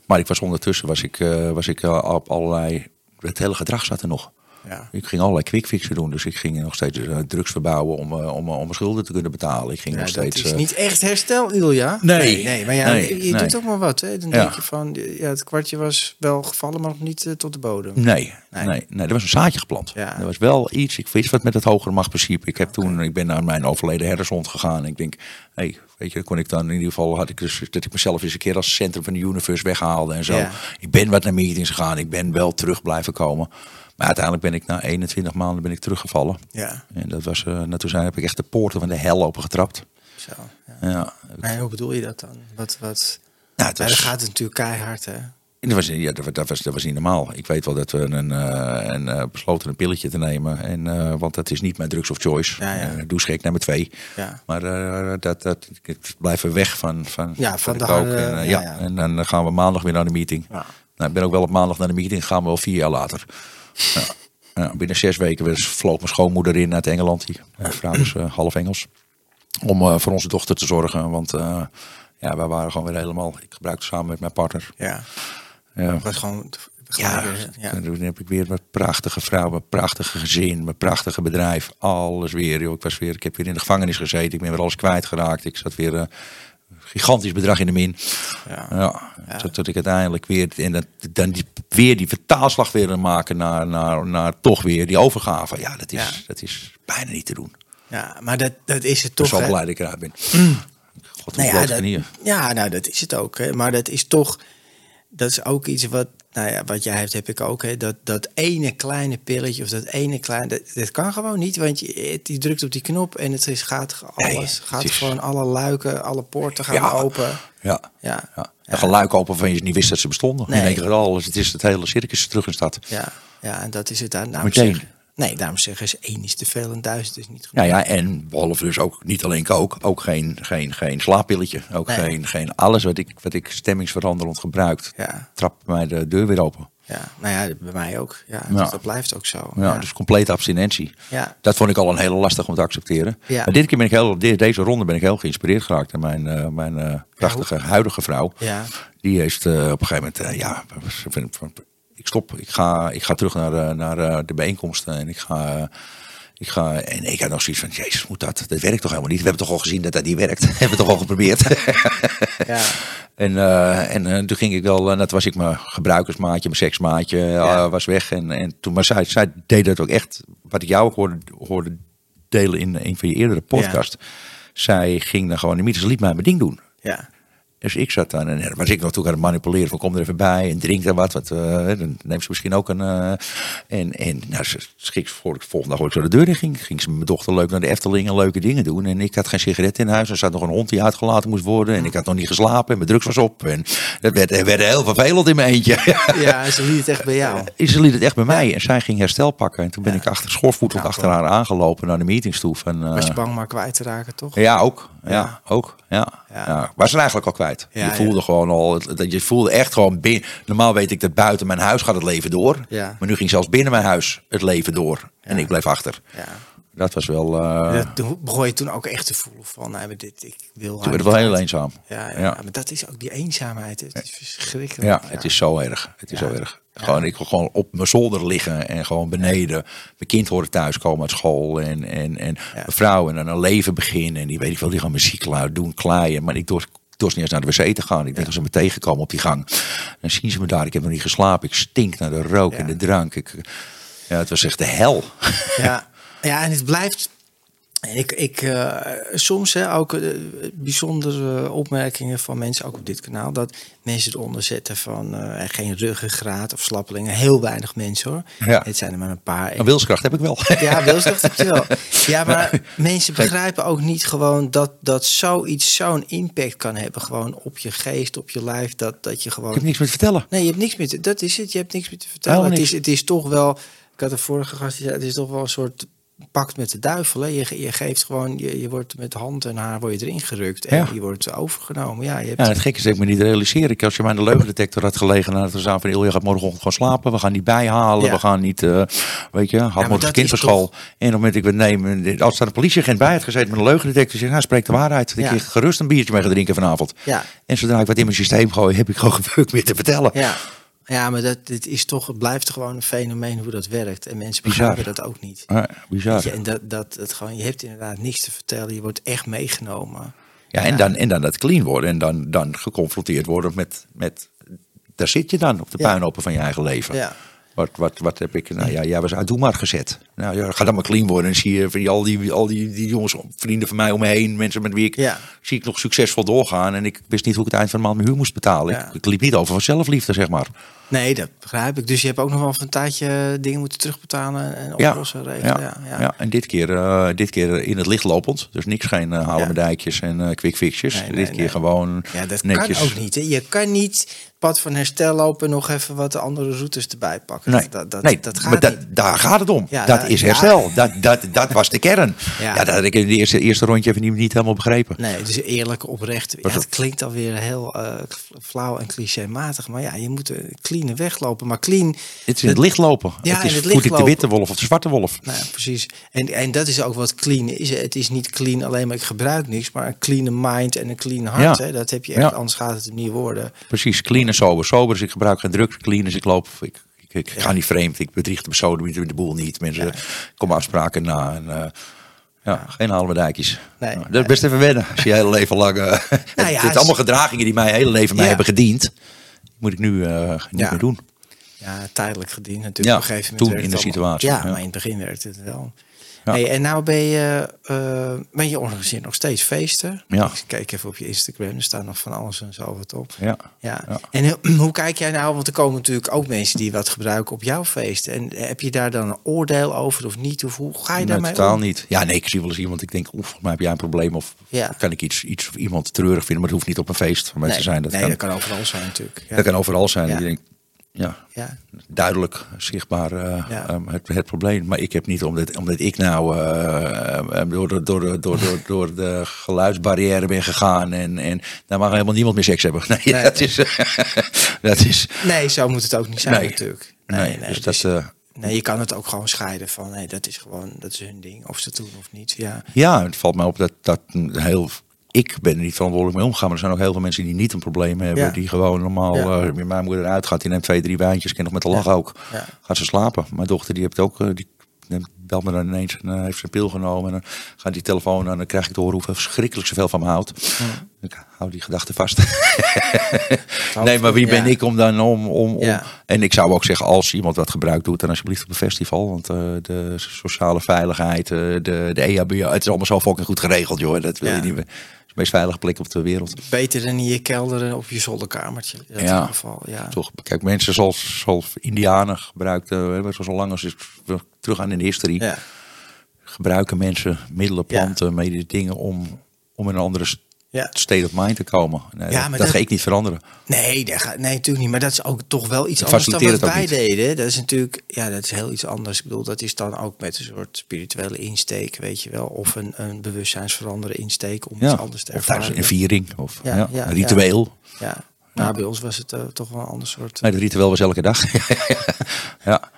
C: Maar ik was ondertussen was ik, eh, was ik op allerlei. Het hele gedrag zat er nog.
B: Ja.
C: Ik ging allerlei quickfixen doen. Dus ik ging nog steeds eh, drugs verbouwen om, eh, om, eh, om mijn schulden te kunnen betalen. Ik ging
B: Ja,
C: nog steeds.
B: is
C: eh,
B: niet echt herstel, Ilja.
C: Nee.
B: nee, maar ja,
C: Nee,
B: je, je
C: nee.
B: doet ook maar wat. Hè? Dan
C: Ja.
B: denk je van, ja, het kwartje was wel gevallen, maar nog niet tot de bodem.
C: Nee,
B: Nee.
C: nee. er was een zaadje geplant.
B: Ja.
C: Er was wel iets, ik wist wat met het hogere machtprincipe. Ik, heb toen, ik ben naar mijn overleden herdershond gegaan. En ik denk, hey, weet je, kon ik dan in ieder geval, had ik dus dat ik mezelf eens een keer als centrum van de universe weghaalde en zo. Ik ben wat naar meetings gegaan, ik ben wel terug blijven komen. Maar uiteindelijk ben ik na 21 maanden ben ik teruggevallen.
B: Ja,
C: En dat was, nou, toen zijn, heb ik echt de poorten van de hel opengetrapt.
B: zo. Ja.
C: Ja,
B: Maar hoe bedoel je dat dan? Wat, wat...
C: nou, het
B: Ja,
C: was,
B: dan gaat het natuurlijk keihard, hè?
C: Dat was, ja, dat, dat was, dat was niet normaal. Ik weet wel dat we een, eh, een, eh, besloten een pilletje te nemen. En, want dat is niet mijn drugs of choice.
B: Ja, ja.
C: Eh, douchegek nummer twee.
B: Ja.
C: Maar eh, dat, dat, ik blijf er weg van, van,
B: Ja, van de
C: kook. en,
B: ja.
C: En dan gaan we maandag weer naar de meeting.
B: Ja.
C: Nou, ik ben ook wel op maandag naar de meeting. Gaan we wel vier jaar later. Ja. Ja, binnen zes weken vloog mijn schoonmoeder in uit Engeland. Die vrouw is eh, half Engels. Om eh, voor onze dochter te zorgen. Want eh, ja, wij waren gewoon weer helemaal... Ik gebruikte samen met mijn partner.
B: Ja,
C: Ja.
B: was gewoon...
C: Ja,
B: ja.
C: toen heb ik weer mijn prachtige vrouw, mijn prachtige gezin, mijn prachtige bedrijf. Alles weer, joh. Ik, was weer, ik heb weer in de gevangenis gezeten. Ik ben weer alles kwijtgeraakt. Ik zat weer gigantisch bedrag in de min.
B: Ja.
C: Ja, Tot, tot ik uiteindelijk weer, en dat, dan die, weer die vertaalslag weer maken naar, naar, naar toch weer die overgave. Ja, dat is,
B: Ja.
C: dat is bijna niet te doen.
B: ja, maar dat, dat is het
C: Ik ben
B: toch,
C: zo blij dat ik eruit ben. God,
B: Nou ja, dat, ja, nou dat is het ook. Hè. Maar dat is toch, dat is ook iets wat, nou ja, wat jij hebt, heb ik ook. Hè. Dat, dat ene kleine pilletje of dat ene kleine, dat, dat kan gewoon niet. Want je, je drukt op die knop en het is, gaat alles, gaat
C: is-
B: gewoon alle luiken, alle poorten gaan
C: Ja.
B: open.
C: Ja.
B: Ja,
C: Ja. Een geluik open van je niet wist dat ze bestonden.
B: Nee.
C: In één keer alles. Het is het hele circus terug in stad.
B: ja, ja, en dat is het. daar- Daarom
C: Meteen.
B: zeggen- nee, daarom zeggen ze één is te veel en duizend is niet goed.
C: Nou ja, en behalve dus ook niet alleen kook, ook geen, geen, geen slaappilletje. Ook
B: Nee.
C: geen, geen alles wat ik, wat ik stemmingsveranderend gebruikt.
B: Ja.
C: Trapt mij de deur weer open.
B: Ja, nou ja, bij mij ook. Ja,
C: Ja.
B: Dus dat blijft ook zo.
C: Ja, Dus complete abstinentie.
B: Ja.
C: Dat vond ik al een hele lastig om te accepteren.
B: Ja.
C: Maar dit keer ben ik heel, de- deze ronde ben ik heel geïnspireerd geraakt. En mijn, eh, mijn eh, prachtige huidige vrouw,
B: Ja.
C: die heeft eh, op een gegeven moment, ja, ik stop, ik ga, ik ga terug naar, eh, naar eh, de bijeenkomsten en ik ga... eh, ik ga, en ik had nog zoiets van, jezus, moet dat? Dat werkt toch helemaal niet? We hebben toch al gezien dat dat niet werkt? hebben we toch al geprobeerd?
B: Ja.
C: En, eh, en eh, toen ging ik wel, en dat was ik mijn gebruikersmaatje, mijn seksmaatje, eh,
B: Ja.
C: was weg. En, en toen, maar zij, zij deed dat ook echt, wat ik jou ook hoorde, hoorde delen in een van je eerdere podcast. Zij ging dan gewoon in de ze liet mij mijn ding doen.
B: Ja.
C: Dus ik zat dan en dan was ik nog toen aan het manipuleren van kom er even bij en drink er wat. wat eh, dan neemt ze misschien ook een... eh, en en nou, ze schik voor de volgende dag ik zo de deur in ging. Ging ze met mijn dochter leuk naar de Efteling en leuke dingen doen. En ik had geen sigaret in huis. Er zat nog een hond die uitgelaten moest worden. En ik had nog niet geslapen en mijn drugs was op. En dat werd, werd heel vervelend in mijn eentje.
B: ja, ze liet het echt bij jou.
C: Ze liet het echt bij mij en zij ging herstel pakken. En toen ben ik achter schoorvoetend
B: Ja,
C: achter haar aangelopen naar de meetings toe. Van, eh,
B: Was je bang maar kwijt te raken, toch?
C: ja, ook. Ja, ook. Ja.
B: Ja.
C: Ja. Er eigenlijk al kwijt.
B: Ja,
C: je voelde
B: ja.
C: gewoon al, dat je voelde echt gewoon binnen. Normaal weet ik dat buiten mijn huis gaat het leven door.
B: Ja.
C: Maar nu ging zelfs binnen mijn huis het leven door. En ik bleef achter.
B: Ja.
C: Dat was wel. eh
B: Dat, toen begon je toen ook echt te voelen van, nee, maar dit, ik wil
C: toen werd het wel heel eenzaam.
B: Ja, ja,
C: Ja.
B: maar dat is ook die eenzaamheid. Het is verschrikkelijk.
C: Ja, het is zo erg. Het is zo erg. Gewoon, ik wil gewoon op mijn zolder liggen en gewoon beneden. Mijn kind hoorde thuiskomen uit school en, en, en mijn vrouw en dan een leven beginnen. En die weet ik wel, die gaan muziek luid doen, klaaien. Maar ik dorst, dorst niet eens naar de wc te gaan. Ik denk dat ze me tegenkomen op die gang. Dan zien ze me daar. Ik heb nog niet geslapen. Ik stink naar de rook en de drank. Ik, ja, het was echt de hel.
B: Ja. ja, en het blijft... En ik, ik uh, soms hè, ook uh, bijzondere opmerkingen van mensen, ook op dit kanaal, dat mensen eronder zetten van uh, geen ruggengraat of slappelingen. Heel weinig mensen hoor.
C: Ja.
B: Het zijn er maar een paar.
C: Een wilskracht heb ik wel.
B: Ja, wilskracht heb je wel. Ja, maar mensen begrijpen ook niet gewoon dat, dat zoiets zo'n impact kan hebben. Gewoon op je geest, op je lijf. Dat, dat je gewoon.
C: Ik heb niks meer te vertellen.
B: Nee, je hebt niks meer te, Dat is het. Je hebt niks meer te vertellen. Het is, het is toch wel. Ik had de vorige gast die zei, het is toch wel een soort pakt met de duivel. Hè. Je, je geeft gewoon, je, je wordt met hand en haar word je erin gerukt en
C: Ja.
B: je wordt overgenomen. Ja, je hebt,
C: Ja, het gekke is dat ik me niet realiseer. Ik, als je mij in de leugendetector had gelegen, dan had we van Ilja gaat morgenochtend gewoon slapen. We gaan niet bijhalen.
B: Ja.
C: We gaan niet, eh, weet je, had morgen kind van school. En op het moment ik het neem, als daar een politieagent bij had gezeten met een leugendetector, zeg, nou spreek de waarheid. Ik gerust een biertje mee ga drinken vanavond.
B: ja,
C: En zodra ik wat in mijn systeem gooi, heb ik gewoon gebeurd meer te vertellen.
B: ja. Ja, maar dat, dit is toch, het blijft gewoon een fenomeen hoe dat werkt. En mensen begrijpen dat ook niet.
C: Ja, bizar.
B: Je, en dat, dat het gewoon, je hebt inderdaad niks te vertellen. Je wordt echt meegenomen.
C: Ja, en dan, en dan dat clean worden. En dan, dan geconfronteerd worden met, met... Daar zit je dan op de puinhopen van je eigen leven.
B: Ja.
C: Wat, wat, wat heb ik... Nou ja, jij was uit Doe maar gezet. Nou ja, ga dan maar clean worden. En zie je van al, die, al die, die jongens, vrienden van mij om me heen. Mensen met wie ik...
B: Ja.
C: Zie ik nog succesvol doorgaan. En ik wist niet hoe ik het eind van de maand mijn huur moest betalen.
B: Ja.
C: Ik, ik liep niet over van zelfliefde, zeg maar.
B: Nee, dat begrijp ik. Dus je hebt ook nog wel van een tijdje dingen moeten terugbetalen en
C: Ja,
B: oplossen, regelen. Ja, ja,
C: ja. en dit keer, eh, dit keer in het licht lopend. Dus niks, geen uh, halen dijkjes en eh quick fixjes.
B: Nee,
C: dit keer
B: nee.
C: gewoon
B: Ja, dat
C: netjes.
B: kan ook niet. Hè. Je kan niet pad van herstel lopen en nog even wat andere routes erbij pakken.
C: Nee,
B: dat, dat,
C: nee
B: dat
C: maar
B: gaat
C: dat,
B: niet.
C: daar gaat het om.
B: Ja,
C: dat is
B: ja.
C: herstel. Dat, dat, dat was de kern.
B: Ja.
C: Ja. dat had ik in het eerste, eerste rondje even niet, niet helemaal begrepen.
B: Nee, het is eerlijk, oprecht. Ja, het klinkt alweer heel eh, flauw en clichématig. Maar ja, je moet een clean weglopen. Maar clean,
C: Het is in het licht lopen.
B: Ja,
C: het is
B: het
C: voed ik de witte wolf of de zwarte wolf.
B: nou precies. En, en dat is ook wat clean is. Het is niet clean alleen maar ik gebruik niks. Maar een clean mind en een clean hart.
C: Ja.
B: Hè, dat heb je echt,
C: Ja.
B: anders gaat het niet worden.
C: Precies, clean en sober. Sober is ik gebruik geen drugs. Clean is ik loop. Ik, ik, ik ga niet vreemd. Ik bedrieg de persoon, de de boel niet. Mensen komen afspraken na. En, eh, ja, geen halen dijkjes.
B: Nee.
C: Nou, dat is best even wennen. Als je je hele leven lang... eh, het,
B: ja,
C: het allemaal gedragingen die mij hele leven mij
B: Ja.
C: hebben gediend. Moet ik nu eh, niet
B: Ja.
C: meer doen.
B: Ja, tijdelijk gediend natuurlijk.
C: Ja,
B: op een gegeven moment
C: toen in de
B: allemaal.
C: situatie,
B: Ja,
C: ja.
B: maar in het begin werkte het wel.
C: Ja.
B: Hey, en nou ben je, eh ben je organiseert nog steeds feesten.
C: Ja.
B: Ik kijk even op je Instagram, er staat nog van alles en zo wat op.
C: Ja.
B: Ja.
C: Ja.
B: En hoe- hoe kijk jij nou, want er komen natuurlijk ook mensen die wat gebruiken op jouw feest. En heb je daar dan een oordeel over of niet? Of hoe ga je
C: Nee,
B: daarmee
C: totaal
B: om?
C: niet. Ja, nee, ik zie wel eens iemand. Ik denk, volgens mij heb jij een probleem. Of
B: Ja.
C: kan ik iets, iets of iemand treurig vinden. Maar het hoeft niet op een feest van mij
B: Nee,
C: te zijn. Dat,
B: nee,
C: kan,
B: dat kan overal zijn natuurlijk. Ja.
C: dat kan overal zijn.
B: Ja.
C: Je denkt, ja,
B: Ja.
C: duidelijk zichtbaar eh,
B: Ja.
C: ehm, het, het probleem. Maar ik heb niet, omdat, omdat ik nou eh, eh, door, de, door, de, door, door, door de geluidsbarrière ben gegaan. En, en daar mag helemaal niemand meer seks hebben. Nee,
B: Nee.
C: dat is... dat is
B: Nee, zo moet het ook niet zijn
C: Nee.
B: natuurlijk.
C: nee, dus dat... eh,
B: Nee, je kan het ook gewoon scheiden van nee, dat is gewoon dat is hun ding. Of ze het doen of niet. Ja.
C: Ja, het valt mij op dat, dat heel. Ik ben er niet verantwoordelijk mee omgegaan. Maar er zijn ook heel veel mensen die niet een probleem hebben.
B: Ja.
C: Die gewoon normaal.
B: Ja.
C: met mijn moeder uitgaat. Die neemt twee, drie wijntjes. Ken nog met de lach
B: Ja.
C: ook. Gaat ze slapen. Mijn dochter die heeft ook. eh, die neemt, belt me dan ineens. En eh, heeft ze een pil genomen. En dan gaat die telefoon. En dan krijg ik te horen hoeveel verschrikkelijk zoveel van me houdt. Ik hou die gedachte vast. nee, maar wie ben ik om dan om. om. En ik zou ook zeggen, als iemand wat gebruikt doet, dan alsjeblieft op een festival. Want de sociale veiligheid, de, de EHBO, het is allemaal zo fucking goed geregeld, joh. Dat wil je niet meer. De meest veilige plek op de wereld.
B: Beter dan in je kelder en op je zolderkamertje. In
C: Ja.
B: geval. Ja.
C: Toch, kijk, mensen zoals, zoals Indianen gebruikten, eh, zo lang als ik terug aan in de history,
B: Ja.
C: gebruiken mensen middelen,
B: Ja.
C: planten, mede dingen om, om in een andere
B: Ja.
C: state of mind te komen. Nee,
B: Ja,
C: dat,
B: maar
C: dat
B: dat-
C: ga ik niet veranderen.
B: Nee, dat gaat, nee, natuurlijk niet. Maar dat is ook toch wel iets
C: Het
B: anders dan wat wij
C: het
B: deden. Dat is natuurlijk, ja, dat is heel iets anders. Ik bedoel, dat is dan ook met een soort spirituele insteek, weet je wel. Of een, een bewustzijnsveranderde insteek om iets
C: Ja.
B: anders te
C: Of
B: ervaren.
C: een viering, of
B: Ja,
C: een ritueel.
B: Ja, nou, bij ons was het eh, toch wel een ander soort.
C: Nee, de ritueel was elke dag. ja.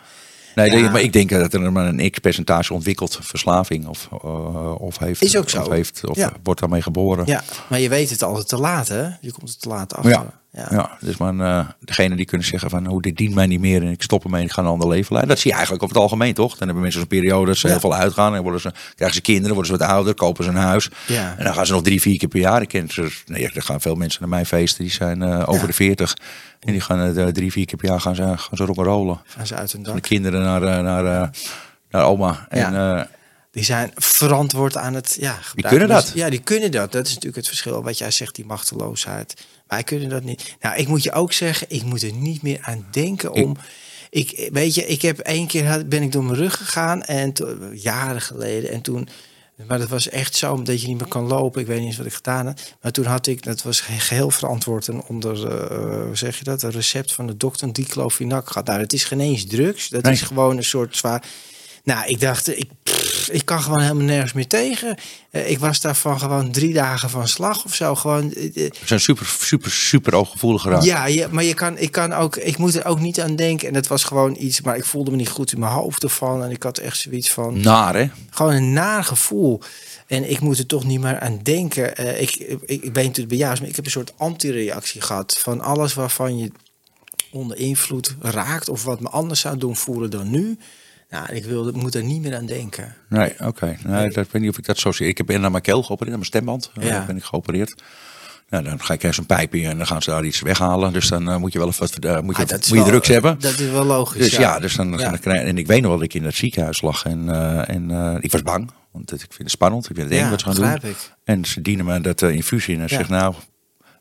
C: Nee,
B: Ja.
C: maar ik denk dat er maar een x-percentage ontwikkelt, verslaving, of, eh, of heeft,
B: Is ook zo.
C: of, heeft, of
B: Ja.
C: wordt daarmee geboren.
B: Ja, maar je weet het altijd te laat, hè? Je komt er te laat achter.
C: Ja. Ja. dus maar eh degene die kunnen zeggen van, oh, dit dient mij niet meer en ik stop ermee en ik ga een ander leven leiden. Dat zie je eigenlijk over het algemeen, toch? Dan hebben mensen zo'n periode dat ze
B: Ja.
C: heel veel uitgaan en worden ze, krijgen ze kinderen, worden ze wat ouder, kopen ze een huis.
B: Ja.
C: En dan gaan ze nog drie, vier keer per jaar. Ik ken ze, nee, er gaan veel mensen naar mijn feesten, die zijn eh, over de veertig. En die gaan eh, drie, vier keer per jaar gaan ze, gaan ze rock'n'rollen.
B: Gaan ze uit hun
C: De
B: dak.
C: kinderen naar, naar, naar oma. En,
B: Die zijn verantwoord aan het ja, gebruik.
C: kunnen dat.
B: Ja, die kunnen dat. Dat is natuurlijk het verschil wat jij zegt, die machteloosheid. Wij kunnen dat niet. Nou, ik moet je ook zeggen, ik moet er niet meer aan denken om. Ik, weet je, ik heb één keer ben ik door mijn rug gegaan en to- jaren geleden en toen. Maar dat was echt zo dat je niet meer kan lopen. Ik weet niet eens wat ik gedaan heb. Maar toen had ik, dat was ge- geheel verantwoord en onder, eh, hoe zeg je dat, een recept van de dokter, diclofenac gehad. Nou, het is geen eens drugs. Dat
C: Nee.
B: is gewoon een soort zwaar. Nou, ik dacht, ik, pff, ik kan gewoon helemaal nergens meer tegen. Eh, ik was daarvan gewoon drie dagen van slag of zo. Gewoon,
C: We zijn super, super, super ooggevoelig geraakt.
B: ja, ja, maar je kan, ik kan ook, ik moet er ook niet aan denken. En dat was gewoon iets, maar ik voelde me niet goed in mijn hoofd ervan. En ik had echt zoiets van,
C: Naar, hè?
B: gewoon een naar gevoel. En ik moet er toch niet meer aan denken. Ik, ik, ik ben natuurlijk bejaard, maar ik heb een soort antireactie gehad. Van alles waarvan je onder invloed raakt. Of wat me anders zou doen voelen dan nu. Nou, ik wilde, moet er niet meer aan denken.
C: Nee, oké. Nee, dat, ik weet niet of ik dat zo zie. Ik heb naar mijn keel geopereerd, naar mijn stemband. Eh,
B: Ja.
C: ben ik geopereerd. Nou, dan ga ik ergens een pijpje en dan gaan ze daar iets weghalen. Dus dan eh, moet je wel even wat, eh, moet je,
B: Ah,
C: moet je
B: wel-
C: drugs hebben.
B: Dat is wel logisch.
C: Dus ja, dus dan,
B: Ja.
C: dan en ik weet nog wel dat ik in het ziekenhuis lag en, en ik was bang, want ik vind het spannend, ik vind het eng wat ze gaan doen.
B: ik.
C: En ze dienen me dat infusie in en
B: Ja.
C: zeg nou,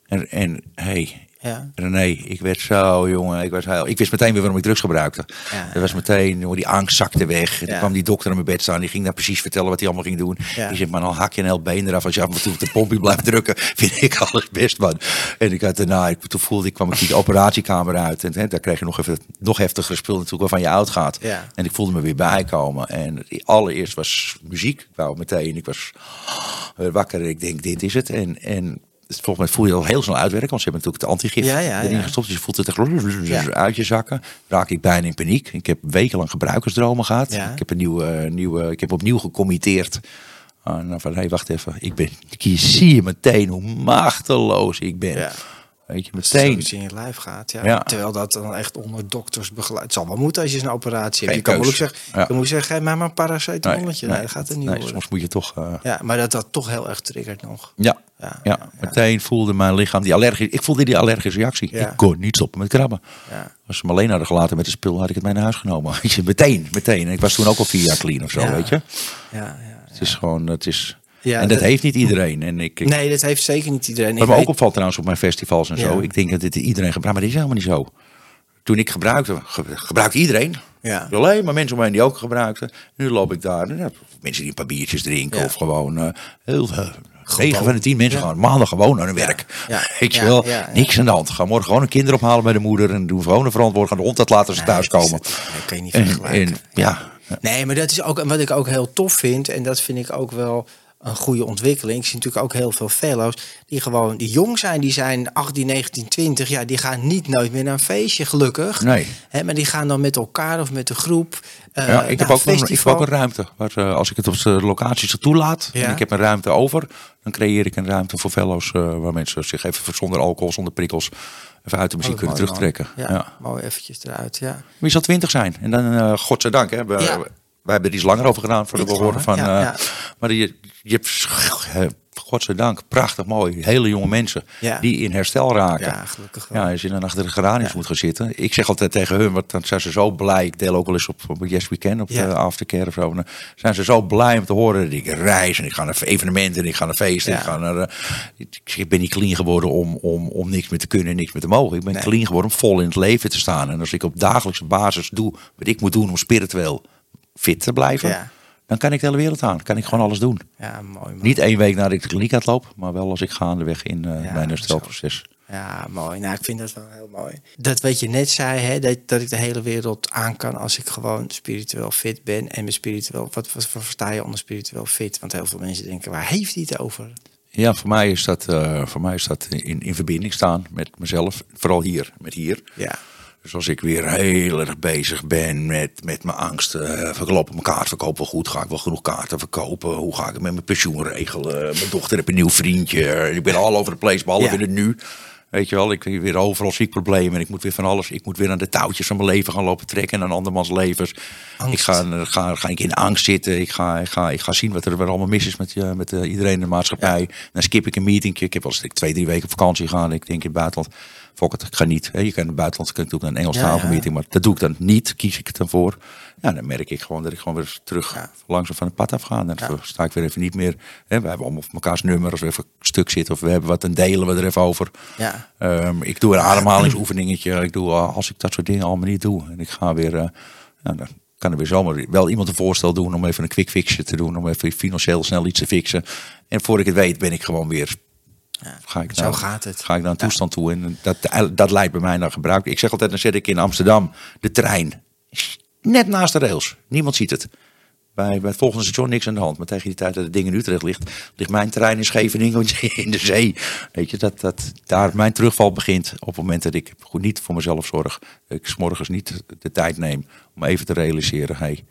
C: en, en hey,
B: Ja.
C: René, ik werd zo, jongen, ik, was heel, ik wist meteen weer waarom ik drugs gebruikte.
B: Ja,
C: dat was meteen, jongen, die angst zakte weg.
B: Ja.
C: toen kwam die dokter aan mijn bed staan, die ging daar precies vertellen wat hij allemaal ging doen.
B: Ja.
C: Die zegt, man, al hak je een heel been eraf als je af en toe op de pompje blijft drukken, vind ik alles best, man. En ik had daarna, ik, toen voelde ik, kwam ik die operatiekamer uit en hè, daar kreeg je nog even nog heftiger spul natuurlijk waarvan je oud gaat. En ik voelde me weer bijkomen. En allereerst was muziek. Ik wou meteen, ik was weer wakker en ik denk, dit is het. En, en volgens mij voel je al heel snel uitwerken, want ze hebben natuurlijk het antigif
B: Ja, ja,
C: erin
B: ja.
C: gestopt. Dus je voelt het echt uit je zakken. Raak ik bijna in paniek. Ik heb wekenlang gebruikersdromen gehad.
B: Ja.
C: Ik heb een nieuwe, nieuwe, ik heb opnieuw gecommitteerd. Ah, nou, van, hé, hey, wacht even. Ik ben, zie je meteen hoe machteloos ik ben. Weet je,
B: Als
C: meteen.
B: zoiets in je lijf gaat. Ja.
C: Ja.
B: Terwijl dat dan echt onder dokters begeleid. Het zal wel moeten als je een operatie hebt. Je kan moeilijk zeggen,
C: Ja.
B: je moeilijk zeggen, geef mij maar een paracetamolletje. Nee, dat gaat er niet
C: nee, soms moet je toch... eh,
B: Ja, maar dat dat toch heel erg triggert nog.
C: Ja,
B: Ja,
C: meteen voelde mijn lichaam die allergie. Ik voelde die allergische reactie. Ik kon niet stoppen met krabben.
B: Ja.
C: Als ze me alleen hadden gelaten met de spul, had ik het mee naar huis genomen. Meteen, meteen. En ik was toen ook al vier jaar clean of zo, weet je.
B: Ja, ja,
C: Het is gewoon, het is...
B: Ja,
C: en dat,
B: dat-
C: heeft niet iedereen. En ik, ik,
B: Nee, dat heeft zeker niet iedereen.
C: wat
B: Ik
C: me ook opvalt trouwens op mijn festivals en zo. Ik denk dat dit iedereen gebruikt, maar dit is helemaal niet zo. Toen ik gebruikte, ge- gebruikte iedereen.
B: Ja.
C: Alleen maar mensen om heen die ook gebruikten. Nu loop ik daar. en, ja, mensen die een paar biertjes drinken.
B: Ja.
C: Of gewoon eh, heel veel. 9 van de 10 mensen gaan maandag gewoon naar hun werk.
B: Ja, ja.
C: niks aan de hand. Ga morgen gewoon een kind ophalen bij de moeder. En doen gewoon een verantwoord. Gaan de hond dat laten ze
B: Nee,
C: thuiskomen.
B: dat is het. Nee, kan je niet
C: En,
B: vergelijken.
C: en ja,
B: Nee, maar dat is ook en wat ik ook heel tof vind. En dat vind ik ook wel een goede ontwikkeling. Ik zie natuurlijk ook heel veel fellows die gewoon die jong zijn. Die zijn 18, 19, 20. Ja, die gaan niet nooit meer naar een feestje, gelukkig.
C: Nee.
B: Hè, maar die gaan dan met elkaar of met de groep. eh,
C: ja, ik, heb ook een, ik heb
B: festival.
C: ook een ruimte. Waar, eh, als ik het op de locaties toelaat.
B: Ja.
C: En ik heb een ruimte over. Dan creëer ik een ruimte voor fellows. eh, waar mensen zich even zonder alcohol, zonder prikkels. Even uit de muziek
B: Oh,
C: kunnen
B: mooi,
C: terugtrekken.
B: man.
C: Ja.
B: Ja, mooi eventjes eruit, ja.
C: Maar je zal twintig zijn. En dan, godzijdank, hè. We,
B: Ja.
C: Wij hebben er iets langer over gedaan voordat we
B: Iets
C: horen van...
B: ja,
C: eh. Maar je, je hebt, eh, godzijdank, prachtig mooi. Hele jonge mensen
B: Ja.
C: die in herstel raken.
B: Ja, gelukkig wel.
C: Ja, als je dan achter de geraniums moet gaan zitten. Ik zeg altijd tegen hun, want dan zijn ze zo blij. Ik deel ook wel eens op, op Yes We Can, op de aftercare of zo. Dan zijn ze zo blij om te horen dat ik reis en ik ga naar evenementen en ik ga naar feesten. Ik, ga naar, eh, ik, ik ben niet clean geworden om, om, om niks meer te kunnen en niks meer te mogen. Ik ben
B: Nee.
C: clean geworden om vol in het leven te staan. En als ik op dagelijkse basis doe wat ik moet doen om spiritueel fit te blijven.
B: Ja.
C: Dan kan ik de hele wereld aan. Kan ik gewoon alles doen.
B: Ja, mooi.
C: Niet één week nadat ik de kliniek uitloop, maar wel als ik gaandeweg in eh, mijn herstelproces.
B: Ja, mooi. Nou, ik vind dat wel heel mooi. Dat wat je net zei, hè, dat, dat ik de hele wereld aan kan als ik gewoon spiritueel fit ben. En mijn spiritueel, wat, wat versta je onder spiritueel fit? Want heel veel mensen denken, waar heeft hij het over?
C: Ja, voor mij is dat, eh, voor mij is dat in, in verbinding staan met mezelf. Vooral hier, met hier.
B: Ja,
C: Dus als ik weer heel erg bezig ben met, met mijn angst. Uh, verlopen mijn kaartverkoop wel goed? Ga ik wel genoeg kaarten verkopen? Hoe ga ik het met mijn pensioen regelen? Mijn dochter heeft een nieuw vriendje. Ik ben all over the place, behalve
B: Ja.
C: in het nu. Weet je wel, ik heb weer overal ziekproblemen. Ik moet weer van alles. Ik moet weer aan de touwtjes van mijn leven gaan lopen trekken en aan andermans levens. Ik ga, ga, ga ik in angst zitten. Ik ga, ik ga, ik ga zien wat er weer allemaal mis is met, uh, met uh, iedereen in de maatschappij. Dan skip ik een meeting. Ik heb eens twee, drie weken op vakantie gaan. Ik denk in het buitenland. Fok het, ik ga niet. Hè. Je kan in het buitenland kan ik een ja. meeting, maar dat doe ik dan niet. Kies ik het dan voor. Ja, dan merk ik gewoon dat ik gewoon weer terug langzaam van het pad af ga. En dan sta ik weer even niet meer. Hè, we hebben allemaal mekaars nummer als we even een stuk zitten of we hebben wat, dan delen we er even over.
B: Ja.
C: Um, ik doe een ademhalingsoefeningetje. Ik doe uh, als ik dat soort dingen allemaal niet doe. En ik ga weer. Uh, ja, dan kan er weer zomaar wel iemand een voorstel doen om even een quick fixje te doen. Om even financieel snel iets te fixen. En voor ik het weet ben ik gewoon weer
B: ja,
C: ga ik
B: zo gaat het.
C: Ga ik naar een toestand toe en dat, dat leidt bij mij naar gebruik. Ik zeg altijd, dan zet ik in Amsterdam de trein net naast de rails. Niemand ziet het. Bij, bij het volgende station niks aan de hand. Maar tegen die tijd dat het ding in Utrecht ligt, ligt mijn trein in Scheveningen in de zee. Weet je, dat, dat daar mijn terugval begint op het moment dat ik goed niet voor mezelf zorg. Ik s'morgens niet de tijd neem om even te realiseren, hey,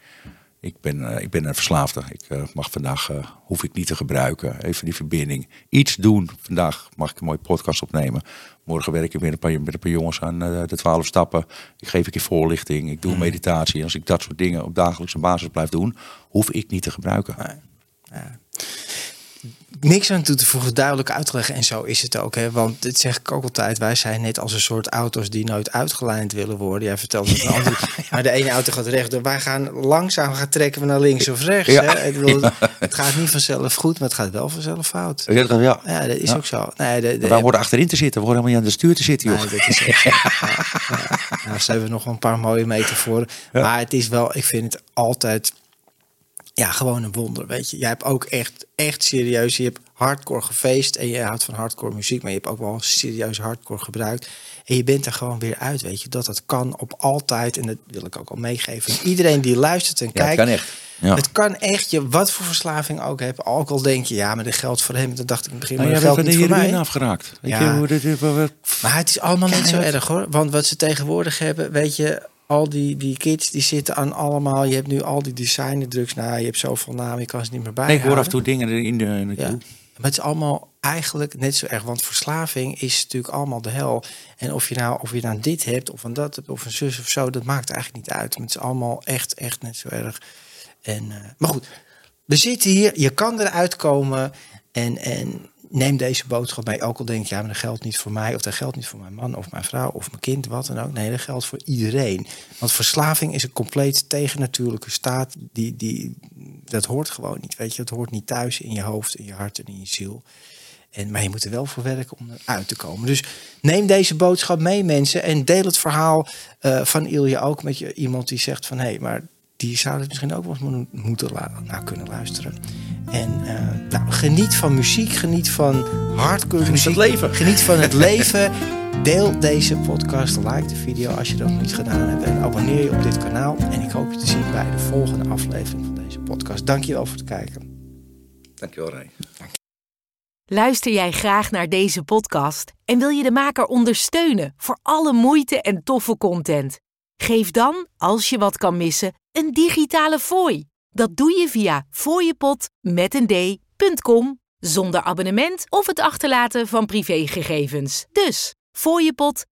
C: ik ben, uh, ik ben een verslaafde. Ik uh, mag vandaag, uh, hoef ik niet te gebruiken. Even die verbinding. Iets doen. Vandaag mag ik een mooie podcast opnemen. Morgen werk ik met een paar, met een paar jongens aan de twaalf stappen. Ik geef een keer voorlichting. Ik doe meditatie. En als ik dat soort dingen op dagelijkse basis blijf doen, hoef ik niet te gebruiken.
B: Ja niks aan toe te voegen, duidelijk uitleggen. En zo is het ook. Hè? Want dit zeg ik ook altijd. Wij zijn net als een soort auto's die nooit uitgelijnd willen worden. Jij vertelt het ja, andere, Maar de ene auto gaat recht. Wij gaan langzaam gaan trekken we naar links of rechts.
C: Ja.
B: Hè? Het gaat niet vanzelf goed, maar het gaat wel vanzelf fout.
C: Ja, dat, ja.
B: ja dat is ook zo. Nee, de, de,
C: wij worden achterin te zitten. We worden helemaal niet aan de stuur te zitten, joh.
B: Nee, dat is echt, ja, Nou, ze hebben nog een paar mooie metaforen. Maar het is wel, ik vind het altijd ja, gewoon een wonder, weet je. Jij hebt ook echt, echt serieus, je hebt hardcore gefeest en je houdt van hardcore muziek, maar je hebt ook wel serieus hardcore gebruikt. En je bent er gewoon weer uit, weet je. Dat dat kan op altijd, en dat wil ik ook al meegeven. Iedereen die luistert en
C: Ja,
B: kijkt,
C: het kan echt. Ja.
B: het kan echt, je wat voor verslaving ook hebt. Alcohol denk je, ja, maar dat geldt voor hem. Dan dacht ik in het begin,
C: Nou,
B: maar dat geldt
C: van de
B: niet voor mij.
C: afgeraakt. Weet
B: Ja.
C: hoe dit...
B: Maar het is allemaal niet zo erg hoor. Want wat ze tegenwoordig hebben, weet je, al die, die kids die zitten aan allemaal. Je hebt nu al die designerdrugs. Nou, je hebt zoveel namen, je kan ze niet meer
C: Nee,
B: bijhouden.
C: ik hoor af en toe dingen in de... In de
B: Ja. Maar het is allemaal eigenlijk net zo erg. Want verslaving is natuurlijk allemaal de hel. En of je nou, of je nou dit hebt, of een dat hebt, of een zus of zo, dat maakt eigenlijk niet uit. Maar het is allemaal echt, echt net zo erg. En, eh, maar goed, we zitten hier, je kan eruit komen. En, en neem deze boodschap mee. Ook al denk je, ja, maar dat geldt niet voor mij, of dat geldt niet voor mijn man, of mijn vrouw, of mijn kind, wat dan ook. Nee, dat geldt voor iedereen. Want verslaving is een compleet tegennatuurlijke staat. Die, die, dat hoort gewoon niet. Weet je, het hoort niet thuis in je hoofd, in je hart en in je ziel. En, maar je moet er wel voor werken om eruit te komen. Dus neem deze boodschap mee, mensen. En deel het verhaal eh, van Ilja ook met je, iemand die zegt van... hé, hey, maar die zou het misschien ook wel eens mo- moeten la- naar kunnen luisteren. En eh, nou, geniet van muziek, geniet van hardcore
C: Geniet van
B: muziek.
C: het leven.
B: Geniet van het leven. Deel deze podcast, like de video als je dat nog niet gedaan hebt. En abonneer je op dit kanaal. En ik hoop je te zien bij de volgende aflevering van deze podcast. Dankjewel voor het kijken.
C: Dankjewel, Ray.
A: Luister jij graag naar deze podcast en wil je de maker ondersteunen voor alle moeite en toffe content? Geef dan, als je wat kan missen, een digitale fooi. Dat doe je via fooiepot zonder abonnement of het achterlaten van privégegevens. Dus fooiepot.